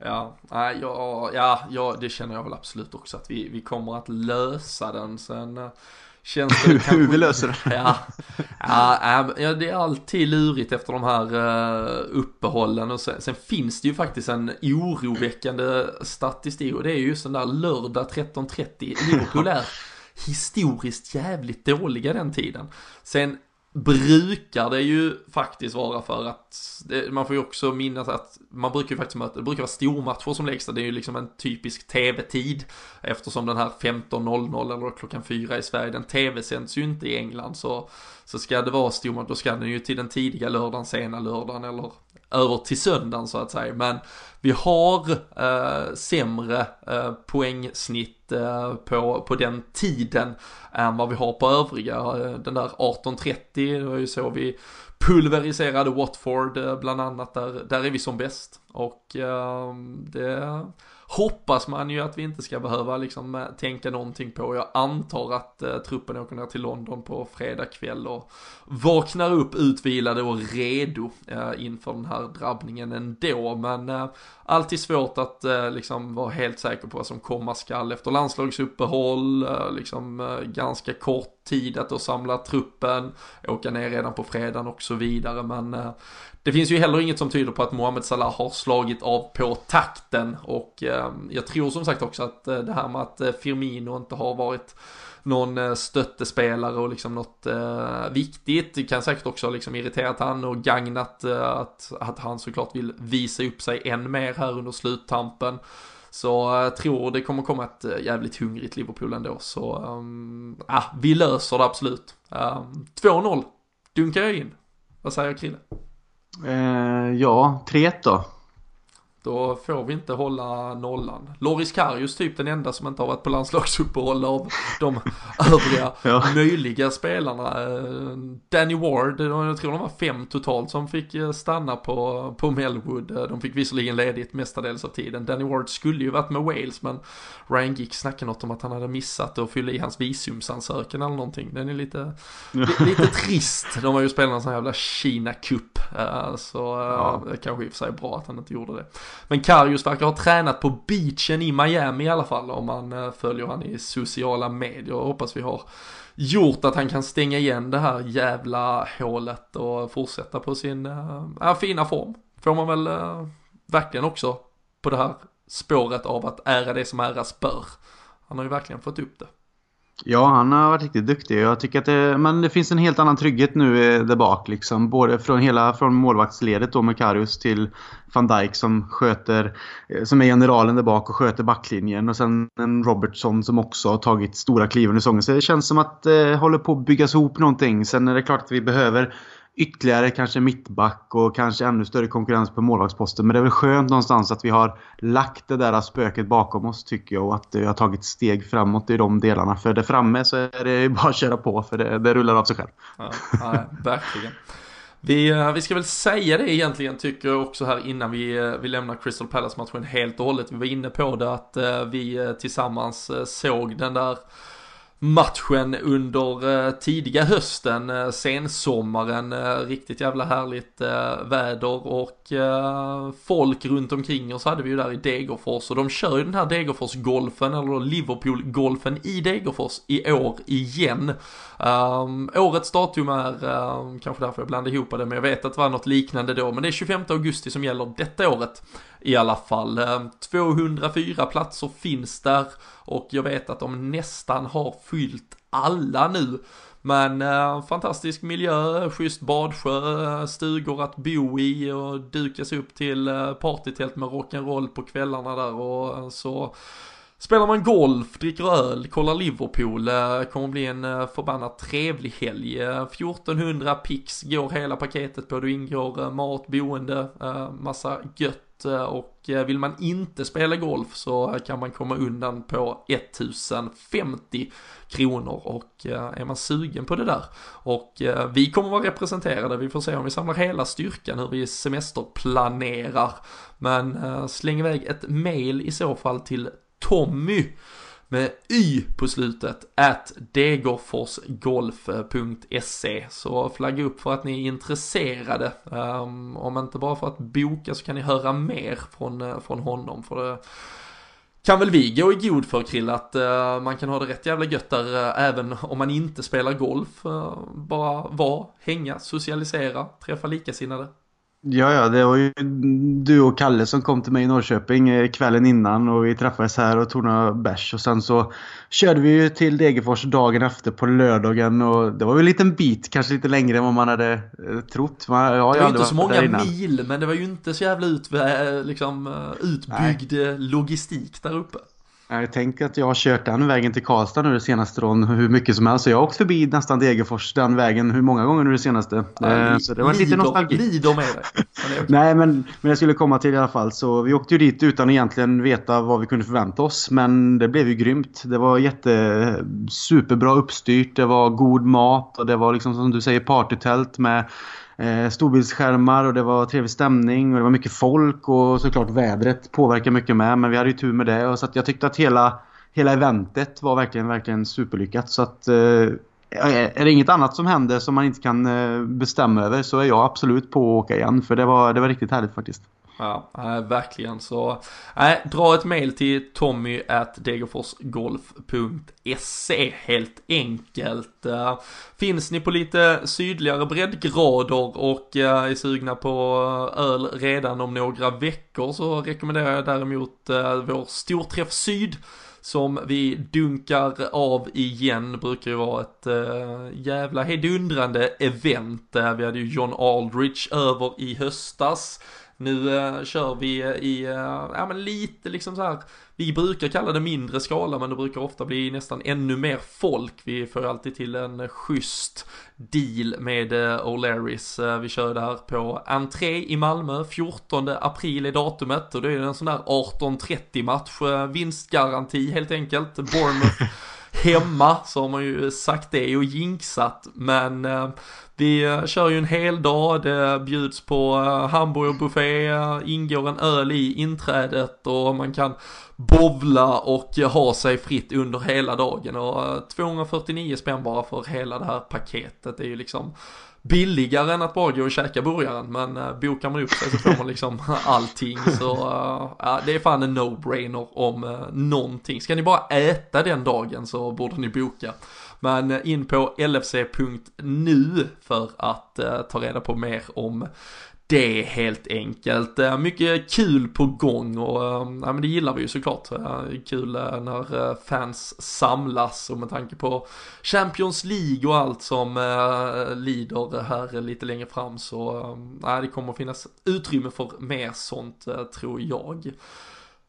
Ja, ja, ja, ja, det känner jag väl absolut också att vi, vi kommer att lösa den. Sen eh, känns det Hur vi löser det? Ja, ja, det är alltid lurigt efter de här uh, uppehållen och sen, sen, finns det ju faktiskt en oroväckande statistik och det är ju just den där lördag 13.30. Liverpool är historiskt jävligt dåliga den tiden. Sen brukar det ju faktiskt vara för att det, man får ju också minnas att man brukar ju faktiskt möta, det brukar vara stormatcher som läggs det är ju liksom en typisk tv-tid. Eftersom den här 15.00 eller klockan 4 i Sverige, den tv-sänds ju inte i England. Så, så ska det vara stormatch, då ska den ju till den tidiga lördagen, sena lördagen eller över till söndagen så att säga. Men vi har eh, sämre eh, poängsnitt eh, på, på den tiden än vad vi har på övriga. Eh, den där 18.30, det var ju så vi pulveriserade Watford eh, bland annat. Där, där är vi som bäst. Och eh, det hoppas man ju att vi inte ska behöva liksom eh, tänka någonting på. Jag antar att eh, truppen åker ner till London på fredag kväll och vaknar upp utvilade och redo eh, inför den här drabbningen ändå. Men eh, alltid svårt att eh, liksom vara helt säker på vad som komma skall efter landslagsuppehåll, eh, liksom eh, ganska kort tid att då samla truppen, åka ner redan på fredagen och så vidare. Men eh, det finns ju heller inget som tyder på att Mohamed Salah har slagit av på takten och eh, jag tror som sagt också att eh, det här med att eh, Firmino inte har varit någon eh, stöttespelare och liksom något eh, viktigt. Det kan säkert också liksom irriterat han och gagnat eh, att, att han såklart vill visa upp sig än mer här under sluttampen. Så jag tror det kommer komma ett eh, jävligt hungrigt Liverpool ändå. Så um, ah, vi löser det absolut. Ehm, um, 2-0 dunkar jag in. Vad säger Krille? Eh, ja, 3-1 då. Då får vi inte hålla nollan. Loris Karius typ den enda som inte har varit på landslagsuppehåll av de <laughs> övriga ja. möjliga spelarna. Eh, Danny Ward, jag tror de var fem totalt som fick eh, stanna på, på Melwood. Eh, de fick visserligen ledigt mestadels av tiden. Danny Ward skulle ju varit med Wales men Ryan Giggs snackade något om att han hade missat att fylla i hans visumsansökan eller någonting. Den är lite, lite trist. De har ju spelat en sån här jävla Kina-cup. Så ja. det kanske i och för sig bra att han inte gjorde det. Men Karius verkar ha tränat på beachen i Miami i alla fall om man eh, följer han i sociala medier. Jag hoppas vi har gjort att han kan stänga igen det här jävla hålet och fortsätta på sin äh, fina form. Får man väl äh, verkligen också på det här spåret av att ära det som äras bör. Han har ju verkligen fått upp det. Ja, han har varit riktigt duktig. Jag tycker att det, men det finns en helt annan trygghet nu eh, där bak. Liksom. Både från hela från målvaktsledet då med Karius till van Dijk som sköter, eh, som är generalen där bak och sköter backlinjen. Och sen en Robertson som också har tagit stora kliv under säsongen. Så det känns som att det håller på att byggas ihop någonting. Sen är det klart att vi behöver ytterligare kanske mittback och kanske ännu större konkurrens på målvaktsposten. Men det är väl skönt någonstans att vi har lagt det där spöket bakom oss tycker jag och att vi har tagit steg framåt i de delarna. För där framme så är det bara att köra på för det, det rullar av sig själv. Ja, ja, verkligen. Vi, eh, vi ska väl säga det egentligen tycker jag också här innan vi, eh, vi lämnar Crystal Palace-matchen helt och hållet. Vi var inne på det att eh, vi tillsammans såg den där matchen under eh, tidiga hösten, eh, sensommaren, eh, riktigt jävla härligt väder och folk runt omkring oss hade vi ju där i Degerfors och de kör ju den här Degerfors-golfen eller Liverpool-golfen i Degerfors i år igen. Um, årets datum är um, kanske därför jag blandade ihop det men jag vet att det var något liknande då men det är 25 augusti som gäller detta året i alla fall. Eh, 204 platser finns där och jag vet att de nästan har fyllt alla nu. Men eh, fantastisk miljö, schysst badsjö, stugor att bo i och dukas upp till eh, partytält med rock'n'roll på kvällarna där och eh, så Spelar man golf, dricker öl, kollar Liverpool, eh, kommer bli en eh, förbannat trevlig helg. Eh, 1400 pix går hela paketet på, då ingår mat, boende, massa gött Eh, och eh, vill man inte spela golf så kan man komma undan på 1050 kronor och eh, är man sugen på det där. Och vi kommer vara representerade, vi får se om vi samlar hela styrkan hur vi semesterplanerar. Men släng iväg ett mail i så fall till Tommy med Y på slutet, at degerforsgolf.se. Så flagga upp för att ni är intresserade. Um, om inte bara för att boka så kan ni höra mer från, eh, från honom. För det kan väl vi gå i god för Krill att uh, man kan ha det rätt jävla gött där uh, även om man inte spelar golf. bara vara, hänga, socialisera, träffa likasinnade. Ja, ja, det var ju du och Kalle som kom till mig i Norrköping eh, kvällen innan och vi träffades här och tog några bärs och sen så körde vi ju till Degerfors dagen efter på lördagen och det var ju en liten bit, kanske lite längre än vad man hade eh, trott. Man, ja, det var ju inte så många mil men det var ju inte så jävla ut, eh, liksom, utbyggd Nej. logistik där uppe. Jag tänker att jag har kört den vägen till Karlstad nu det senaste dagen hur mycket som helst. Så jag har åkt förbi nästan Degerfors den vägen hur många gånger nu det senaste. Ja, eh, så det var lite nostalgi. Lider med dig. Nej men, men jag skulle komma till i alla fall. Så vi åkte ju dit utan egentligen veta vad vi kunde förvänta oss. Men det blev ju grymt. Det var jätte superbra uppstyrt. Det var god mat och det var liksom som du säger partytält med eh, storbildsskärmar och det var trevlig stämning och det var mycket folk och såklart vädret påverkar mycket med men vi hade ju tur med det och så att jag tyckte att hela, hela eventet var verkligen, verkligen superlyckat så att eh, är det inget annat som händer som man inte kan eh, bestämma över så är jag absolut på att åka igen för det var, det var riktigt härligt faktiskt. Ja, äh, verkligen så. Äh, dra ett mail till tommy at degerforsgolf.se helt enkelt. Äh, finns ni på lite sydligare breddgrader och äh, är sugna på eh, öl redan om några veckor så rekommenderar jag däremot äh, vår Storträff Syd som vi dunkar av igen. Brukar ju vara ett äh, jävla hedundrande event. Äh, vi hade ju John Aldrich över i höstas. Nu uh, kör vi eh, i, uh, ja men lite liksom så här, vi brukar kalla det mindre skala men det brukar ofta bli nästan ännu mer folk. Vi får alltid till en schysst deal med uh, O'Larrys. Uh, vi kör det här på entré i Malmö, 14 april är datumet och det är en sån där 18.30 match, uh, vinstgaranti helt enkelt. Bournemouth hemma så har man ju sagt det och jinxat men eh, vi eh, kör ju en hel dag, det bjuds på eh, hamburgerbuffé, eh, ingår en öl i inträdet och man kan bovla och ha sig fritt under hela dagen. Och 249 spänn bara för hela det här paketet. Det är ju liksom billigare än att bara gå och käka burgaren men eh, bokar man upp sig så får man liksom <laughs> allting så eh, ja, det är fan en no-brainer om eh, någonting. Ska ni bara äta den dagen så borde ni boka. Men eh, in på lfc.nu för att eh, ta reda på mer om det helt enkelt. Eh, mycket kul på gång och eh, ja, men det gillar vi ju såklart. Eh, kul när fans samlas och med tanke på Champions League och allt som lider här lite längre fram så ja, det kommer att finnas utrymme för mer sånt tror jag.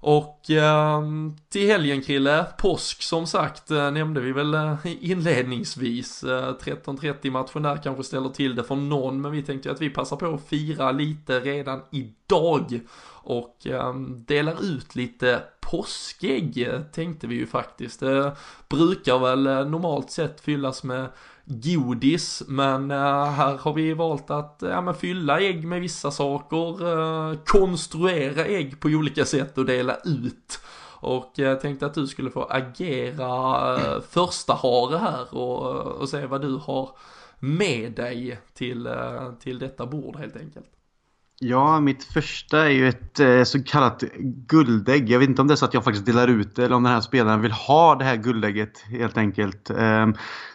Och eh, till helgen Krille, påsk som sagt eh, nämnde vi väl eh, inledningsvis. Eh, 13.30 matchen där kanske ställer till det för någon men vi tänkte att vi passar på att fira lite redan idag. Och ehm, delar ut lite påskägg tänkte vi ju faktiskt. Det brukar väl eh, normalt sett fyllas med godis men eh, här har vi valt att eh, ja, men fylla ägg med vissa saker, eh, konstruera ägg på olika sätt och dela ut. Och jag tänkte att du skulle få agera första hare här och, och se vad du har med dig till, till detta bord helt enkelt. Ja, mitt första är ju ett eh, så kallat guldägg. Jag vet inte om det är så att jag faktiskt delar ut det eller om den här spelaren vill ha det här guldägget helt enkelt. Eh,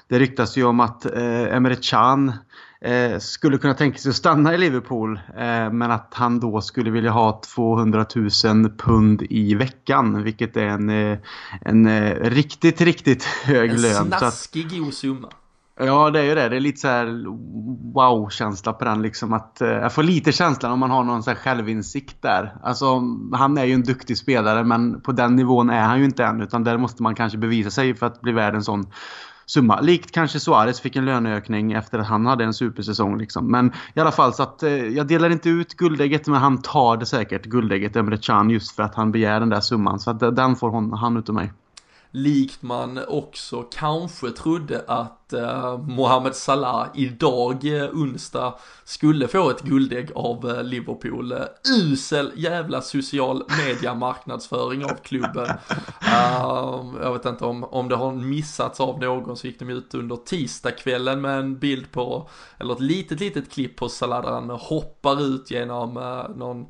det ryktas ju om att eh, Emre Can eh, skulle kunna tänka sig att stanna i Liverpool men att han då skulle vilja ha 200 000 pund i veckan vilket är en, en riktigt, riktigt <laughs> hög en lön. En snaskig god summa. Ja, det är ju det. Det är lite så här wow-känsla på den. Liksom att, eh, jag får lite känslan om man har någon så självinsikt där. Alltså, han är ju en duktig spelare men på den nivån är han ju inte än. Utan där måste man kanske bevisa sig för att bli värd en sån summa. Likt kanske Suarez fick en löneökning efter att han hade en supersäsong. Liksom. Men i alla fall så att eh, jag delar inte ut guldägget men han tar det säkert, guldägget Emre Can just för att han begär den där summan. Så att eh, den får hon, han utav mig likt man också kanske trodde att eh, Mohamed Salah idag, eh, onsdag, skulle få ett guldägg av eh, Liverpool. Uh, usel jävla social media marknadsföring av klubben. Uh, jag vet inte om, om det har missats av någon så gick de ut under tisdagskvällen med en bild på, eller ett litet litet klipp på Salah där han hoppar ut genom uh, någon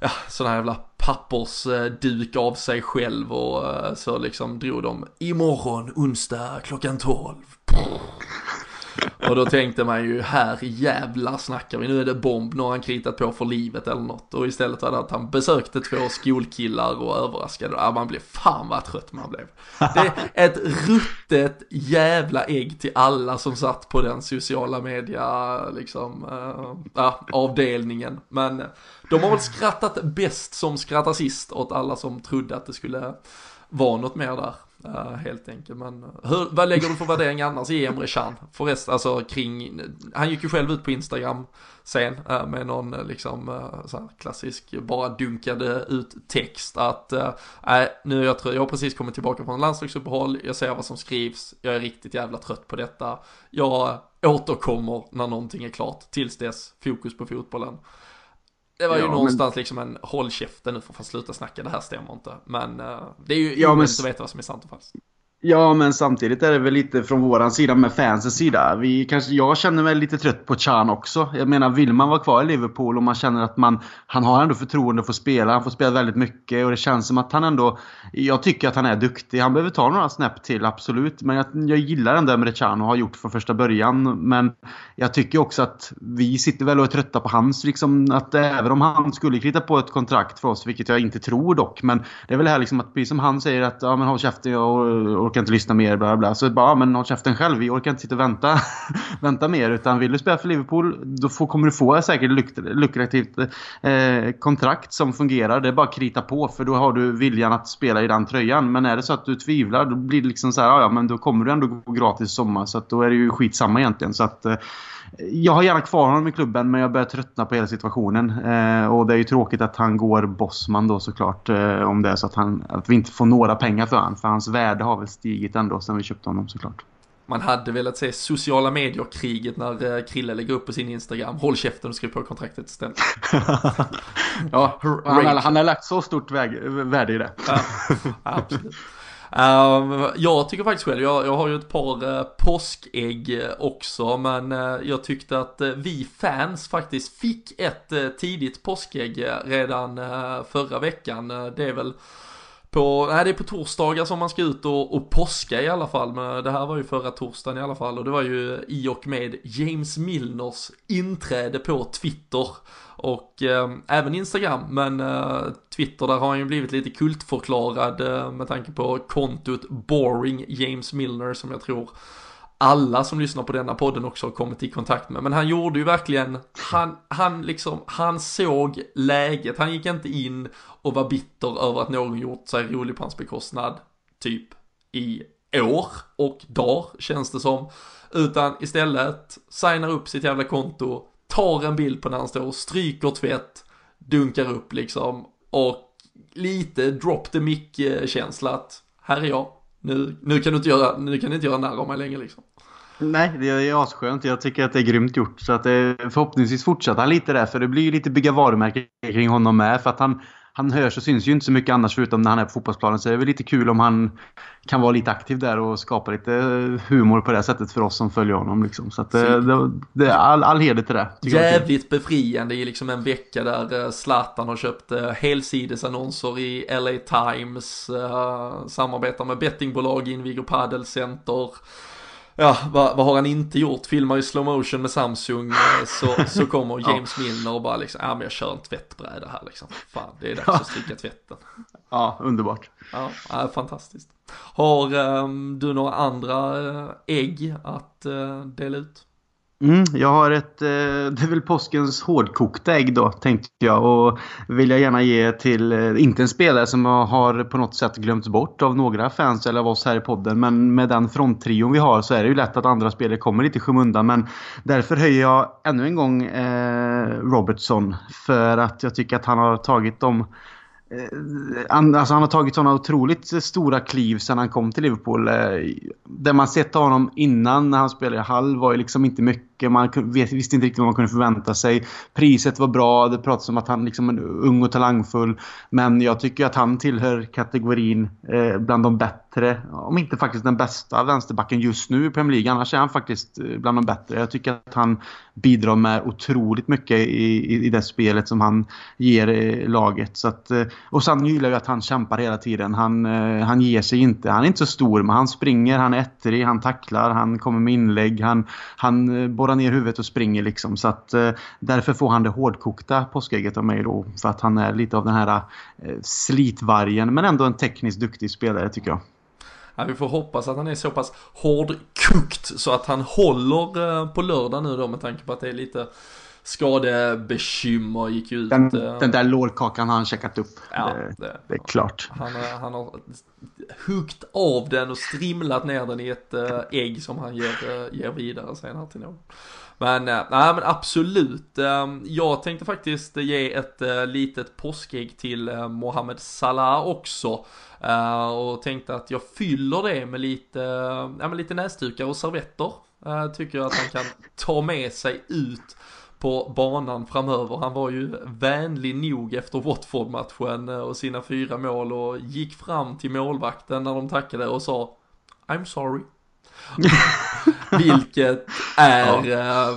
ja, sån här jävla pappersduk eh, av sig själv och eh, så liksom drog de imorgon onsdag klockan 12. Och då tänkte man ju här jävlar snackar vi, nu är det bomb, nu har han kritat på för livet eller något. Och istället var det att han besökte två skolkillar och överraskade. Ja, man blev fan vad trött man blev. Det är ett ruttet jävla ägg till alla som satt på den sociala media, liksom, äh, avdelningen. Men eh, de har väl skrattat bäst som skrattar sist åt alla som trodde att det skulle vara något mer där. Uh, helt enkelt. Men eh, hur, vad lägger du för värdering annars i Emre Can? Förresten, alltså kring, han gick ju själv ut på Instagram sen uh, med någon eh, liksom uh, klassisk, bara dunkade ut text att nej, nu jag tror, jag har precis kommit tillbaka från landslagsuppehåll, jag ser vad som skrivs, jag är riktigt jävla trött på detta, jag återkommer när någonting är klart, tills dess fokus på fotbollen. Det var ju ja, någonstans men... liksom en håll käften nu för att sluta snacka, det här stämmer inte. Men uh, det är ju ja, men... att veta vad som är sant och falskt. Ja, men samtidigt är det väl lite från våran sida med fansens sida. Vi kanske, jag känner mig lite trött på Chan också. Jag menar, vill man vara kvar i Liverpool och man känner att man, han har ändå förtroende för att spela. Han får spela väldigt mycket och det känns som att han ändå... Jag tycker att han är duktig. Han behöver ta några snäpp till, absolut. Men jag, jag gillar ändå Emre Chan och har gjort från första början. Men jag tycker också att vi sitter väl och är trötta på hans, liksom att även om han skulle krita på ett kontrakt för oss, vilket jag inte tror dock. Men det är väl det här liksom att, precis som han säger att, ja men håll käften, jag orkar inte lyssna mer, bla bla. Så bara, ah, men håll käften själv. Vi orkar inte sitta och vänta, <laughs> vänta mer. Utan vill du spela för Liverpool, då får, kommer du få ett säkert luk lukrativt eh, kontrakt som fungerar. Det är bara att krita på, för då har du viljan att spela i den tröjan. Men är det så att du tvivlar, då blir det liksom så här, ah, ja men då kommer du ändå gå gratis i sommar. Så att då är det ju skitsamma egentligen. Så att... Eh, jag har gärna kvar honom i klubben men jag börjar tröttna på hela situationen. Eh, och det är ju tråkigt att han går bossman då såklart. Eh, om det är så att, han, att vi inte får några pengar för honom. För hans värde har väl stigit ändå sen vi köpte honom såklart. Man hade velat se sociala medier-kriget när eh, Krille lägger upp på sin Instagram. Håll käften och skriv på kontraktet istället. <laughs> ja, han har, han har lagt så stort värde i det. ja, absolut. Uh, jag tycker faktiskt själv, jag, jag har ju ett par uh, påskägg också, men uh, jag tyckte att uh, vi fans faktiskt fick ett tidigt påskägg redan förra veckan. det är väl på, nej det är på torsdagar som man ska ut och, och påska i alla fall, men det här var ju förra torsdagen i alla fall och det var ju i och med James Milners inträde på Twitter och eh, även Instagram, men eh, Twitter där har han ju blivit lite kultförklarad eh, med tanke på kontot Boring James Milner som jag tror alla som lyssnar på denna podden också har kommit i kontakt med. Men han gjorde ju verkligen, han, han liksom, han såg läget, han gick inte in och var bitter över att någon gjort sig rolig på hans bekostnad, typ i år och dag känns det som. Utan istället signar upp sitt jävla konto, tar en bild på när han står, stryker tvätt, dunkar upp liksom och lite drop the mic känsla att här är jag, nu, nu kan du inte göra, nu kan du inte göra narr av mig längre liksom. Nej, det är asskönt. Jag tycker att det är grymt gjort. Så att det, förhoppningsvis fortsätter han lite där. För det blir ju lite bygga varumärke kring honom med. För att han, han hörs och syns ju inte så mycket annars förutom när han är på fotbollsplanen. Så det är väl lite kul om han kan vara lite aktiv där och skapa lite humor på det sättet för oss som följer honom. Liksom. Så att det, det, det är all, all heder till det. Jävligt befriande i liksom en vecka där eh, Zlatan har köpt eh, helsidesannonser i LA Times, samarbetar med bettingbolag, inviger padelcenter ja, vad, vad, har han inte gjort? Filmar i slow motion med Samsung eh, så, så kommer James ja. Milner och bara liksom, ja men jag kör en tvättbräda här liksom. Fan, det är dags att stryka tvätten. Ja, underbart. Ja, ja fantastiskt. Har um, du några andra uh, ägg att uh, dela ut? Mm, jag har ett, eh, <laughs> det är väl påskens hårdkokta ägg då tänkte jag och vill jag gärna ge till, eh, inte en spelare som har på något sätt glömts bort av några fans eller av oss här i podden men med den fronttrion vi har så är det ju lätt att andra spelare kommer lite i skymundan men därför höjer jag ännu en gång eh, Robertson för att jag tycker att han har tagit de eh, alltså han har tagit sådana otroligt stora kliv sedan han kom till Liverpool. Det man sett av honom innan när han spelade i Hall var ju liksom inte mycket. Man visste inte riktigt vad man kunde förvänta sig. Priset var bra. Det pratades om att han liksom är ung och talangfull. Men jag tycker att han tillhör kategorin eh, bland de bättre. Om inte faktiskt den bästa vänsterbacken just nu i Premier League. Annars är han faktiskt eh, bland de bättre. Jag tycker att han bidrar med otroligt mycket i, i, i det spelet som han ger eh, laget. Så att, eh, och sen gillar jag att han kämpar hela tiden. Han, han ger sig inte. Han är inte så stor men han springer, han är ettrig, han tacklar, han kommer med inlägg. Han, han borrar borrar ner huvudet och springer liksom. Så att eh, därför får han det hårdkokta påskägget av mig då. För att han är lite av den här eh, slitvargen men ändå en tekniskt duktig spelare tycker jag. Ja, vi får hoppas att han är så pass hårdkokt så att han håller eh, på lördag nu då med tanke på att det är lite skadebekymmer gick ut. Den, eh, den där lårkakan har han checkat upp. Ja, det, det, det är klart. Han, han har huggt av den och strimlat ner den i ett äh, ägg som han ger, ger vidare senare till någon. Men, nej men absolut. Jag tänkte faktiskt ge ett litet påskägg till Mohamed Salah också. Och tänkte att jag fyller det med lite, ja, lite näsdukar och servetter. Tycker jag att han kan ta med sig ut på banan framöver. Han var ju vänlig nog efter Watford-matchen eh, och sina fyra mål och gick fram till målvakten när de tackade och sa I'm sorry. <laughs> Vilket är,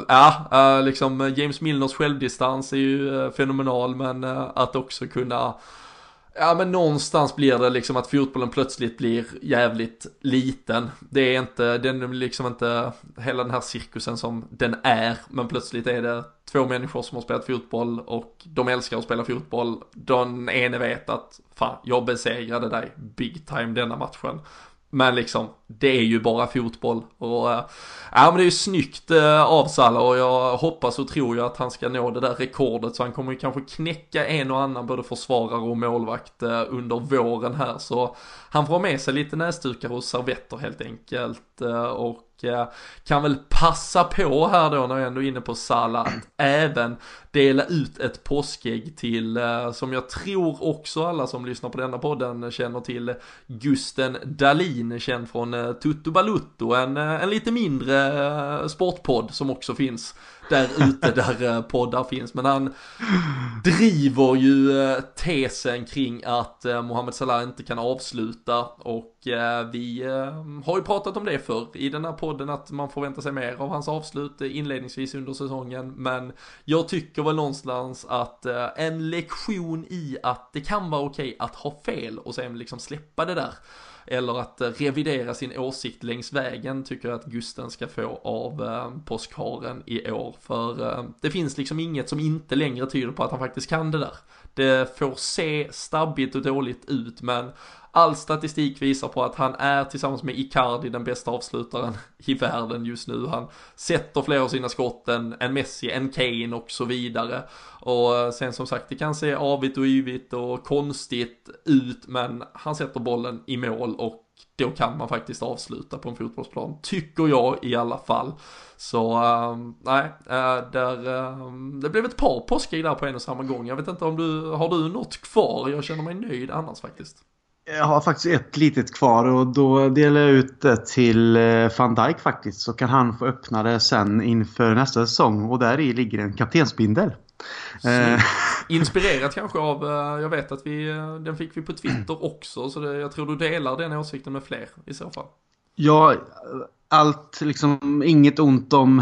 ja, äh, äh, liksom James Milners självdistans är ju äh, fenomenal men att också kunna Ja men någonstans blir det liksom att fotbollen plötsligt blir jävligt liten. Det är inte, den är liksom inte hela den här cirkusen som den är. Men plötsligt är det två människor som har spelat fotboll och de älskar att spela fotboll. Den ene vet att fan, jag besegrade dig big time denna matchen. Men liksom, det är ju bara fotboll. Och, äh, ja men det är ju snyggt äh, av Salah och jag hoppas och tror ju att han ska nå det där rekordet. Så han kommer ju kanske knäcka en och annan både försvarare och målvakt äh, under våren här. Så han får ha med sig lite näsdukar och servetter helt enkelt. och kan väl passa på här då när jag ändå är inne på Salah att även dela ut ett påskägg till, som jag tror också alla som lyssnar på denna podden känner till, Gusten Dalin, känd från eh, Tutto Balutto, en, eh, en lite mindre sportpodd som också finns där ute <laughs> där poddar finns. Men han driver ju tesen kring att Mohamed Salah inte kan avsluta och vi har ju pratat om det för i den här podden att man förväntar sig mer av hans avslut inledningsvis under säsongen. Men jag tycker väl någonstans att eh, en lektion i att det kan vara okej att ha fel och sen liksom släppa det där eller att eh, revidera sin åsikt längs vägen tycker jag att Gusten ska få av eh, påskharen i år. För eh, det finns liksom inget som inte längre tyder på att han faktiskt kan det där. Det får se stabbigt och dåligt ut men all statistik visar på att han är tillsammans med Icardi den bästa avslutaren i världen just nu. Han sätter fler av sina skott än, än Messi, än Kane och så vidare. Och eh, sen som sagt, det kan se avigt och yvigt och konstigt ut, men han sätter bollen i mål och då kan man faktiskt avsluta på en fotbollsplan, tycker jag i alla fall. Så äh, nej, äh, där, äh, det blev ett par påskägg där på en och samma gång. Jag vet inte om du, har du något kvar? Jag känner mig nöjd annars faktiskt. Jag har faktiskt ett litet kvar och då delar jag ut det till eh, van Dijk faktiskt. Så kan han få öppna det sen inför nästa säsong och där i ligger en kaptensbindel. <laughs> Inspirerat kanske av, eh, jag vet att vi, eh, den fick vi på Twitter också så det, jag tror du delar den åsikten med fler i så fall. Ja, allt, liksom inget ont om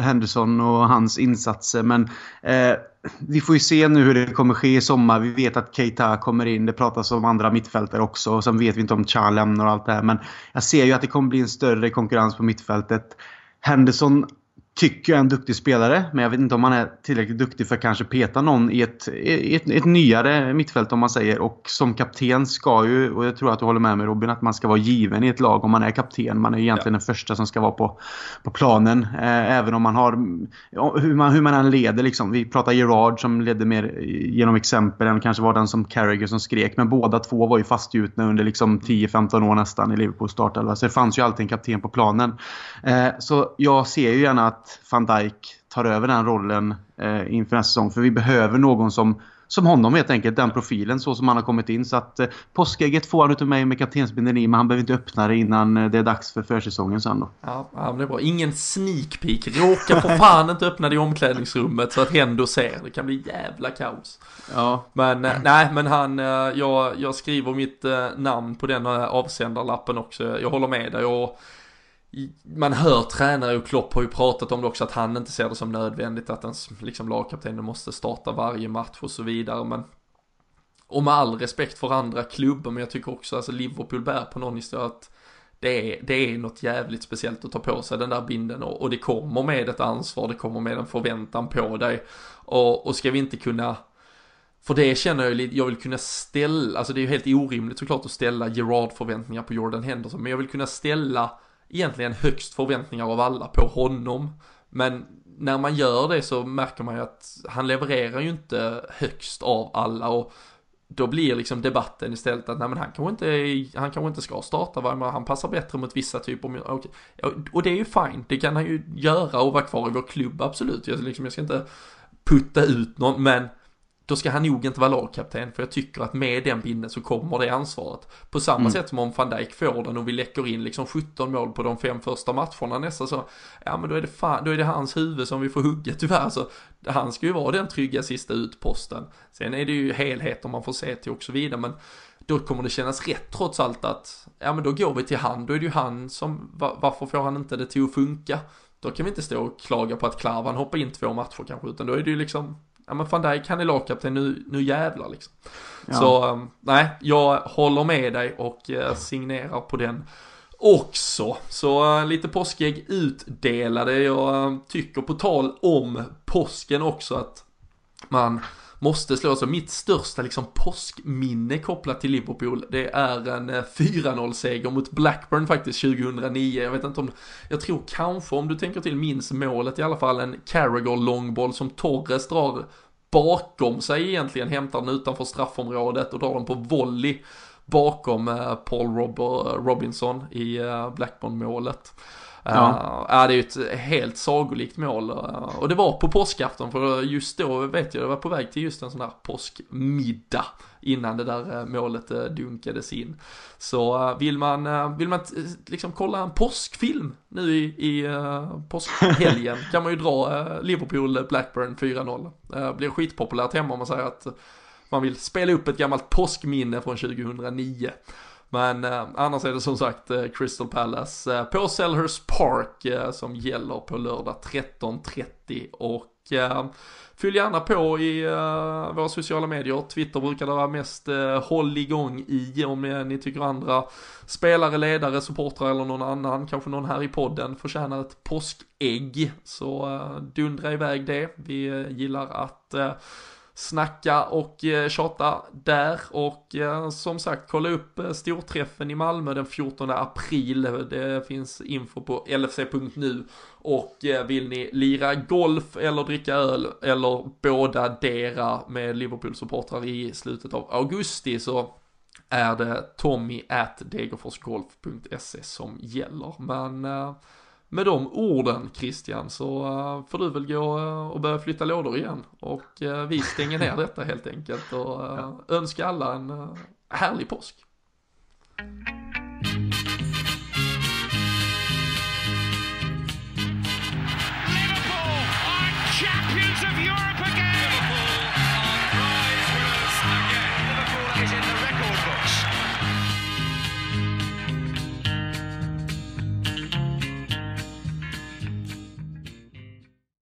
Henderson och hans insatser men eh, vi får ju se nu hur det kommer ske i sommar. Vi vet att Keita kommer in. Det pratas om andra mittfältare också. Och sen vet vi inte om Char lämnar och allt det här. Men jag ser ju att det kommer bli en större konkurrens på mittfältet. Henderson tycker jag är en duktig spelare. Men jag vet inte om han är tillräckligt duktig för att kanske peta någon i ett, i ett, ett, nyare mittfält om man säger. Och som kapten ska ju, och jag tror att du håller med mig Robin, att man ska vara given i ett lag om man är kapten. Man är egentligen ja. den första som ska vara på, på planen. Eh, även om man har, hur man, hur man än leder liksom. Vi pratar Gerard som ledde mer genom exempel än kanske var den som Carragher som skrek. Men båda två var ju fastgjutna under liksom 10-15 år nästan i Liverpools startelva. Så det fanns ju alltid en kapten på planen. Eh, så jag ser ju gärna att van Dijk tar över den rollen eh, inför nästa säsong. För vi behöver någon som, som honom helt enkelt, den profilen så som han har kommit in. Så att eh, påskägget får han utav mig med kaptensbindeln i men han behöver inte öppna det innan eh, det är dags för försäsongen sen då. Ja, ja men det är bra. Ingen sneak peek. Råka för fan inte öppna det i omklädningsrummet så att Hendo ser. Det kan bli jävla kaos. Ja. Men eh, nej, men han, eh, jag, jag skriver mitt eh, namn på den avsändarlappen också. Jag håller med dig och man hör tränare och Klopp har ju pratat om det också att han inte ser det som nödvändigt att ens liksom lagkaptenen måste starta varje match och så vidare men och med all respekt för andra klubbar men jag tycker också alltså Liverpool bär på någon historia att det är, det är något jävligt speciellt att ta på sig den där binden och, och det kommer med ett ansvar, det kommer med en förväntan på dig och, och ska vi inte kunna för det känner jag lite, jag vill kunna ställa, alltså det är ju helt orimligt såklart att ställa Gerard förväntningar på Jordan Henderson men jag vill kunna ställa egentligen högst förväntningar av alla på honom. Men när man gör det så märker man ju att han levererar ju inte högst av alla och då blir liksom debatten istället att nej men han kanske inte, han kanske inte ska starta varje han passar bättre mot vissa typer okay. Och det är ju fine, det kan han ju göra och vara kvar i vår klubb absolut. Jag, liksom, jag ska inte putta ut någon men då ska han nog inte vara lagkapten för jag tycker att med den binden så kommer det ansvaret. På samma mm. sätt som om van Dijk får den och vi läcker in liksom 17 mål på de fem första matcherna nästa så, ja men då är det fan, då är det hans huvud som vi får hugga <laughs> tyvärr. Så han ska ju vara den trygga sista utposten. Sen är det ju helheten man får se till och så vidare men då kommer det kännas rätt trots allt att, ja men då går vi till han, då är det ju han som, varför får han inte det till att funka? Då kan vi inte stå och klaga på att Klavan hoppar in två matcher kanske, utan då är det ju liksom ja men van Dijk han är lagkapten, nu, nu jävlar liksom. Ja. Så um, nej, jag håller med dig och uh, signerar på den också. Så uh, lite påskägg utdelade. Jag uh, tycker på tal om påsken också att man måste slå. Så mitt största liksom påskminne kopplat till Liverpool, det är en eh, 4-0-seger mot Blackburn faktiskt 2009. Jag vet inte om, jag tror kanske om du tänker till minns målet i alla fall, en Carragher långboll som Torres drar bakom sig egentligen, hämtar den utanför straffområdet och drar den på volley bakom eh, Paul Paul eh, Robinson i Blackburn-målet. Ja. Uh, det är ju ett helt sagolikt mål. Uh, och det var på påskafton för just då vet jag, det var på väg till just en sån här påskmiddag innan det där uh, målet dunkades in. Så vill man, vill man liksom kolla en påskfilm nu i, i påskhelgen <laughs> kan man ju dra Liverpool Blackburn 4-0. Uh, blir skitpopulärt hemma om man säger att man vill spela upp ett gammalt påskminne från 2009. Men eh, annars är det som sagt eh, Crystal Palace eh, på Selhurst Park eh, som gäller på lördag 13.30 och eh, Fyll gärna på i uh, våra sociala medier. Twitter brukar det vara mest uh, håll igång i om uh, ni tycker andra spelare, ledare, supportrar eller någon annan, kanske någon här i podden förtjänar ett påskägg. Så uh, dundra iväg det. Vi gillar att snacka och eh, tjata där och eh, som sagt kolla upp eh, storträffen i Malmö den 14 april. Det finns info på lfc.nu och eh, vill ni lira golf eller dricka öl eller båda dera med Liverpool-supportrar i slutet av augusti så är det tommy at degerforsgolf.se som gäller. Men eh, med de orden Christian så uh, får du väl gå uh, och börja flytta lådor igen och uh, vi stänger ner <laughs> detta helt enkelt och önskar alla en härlig påsk.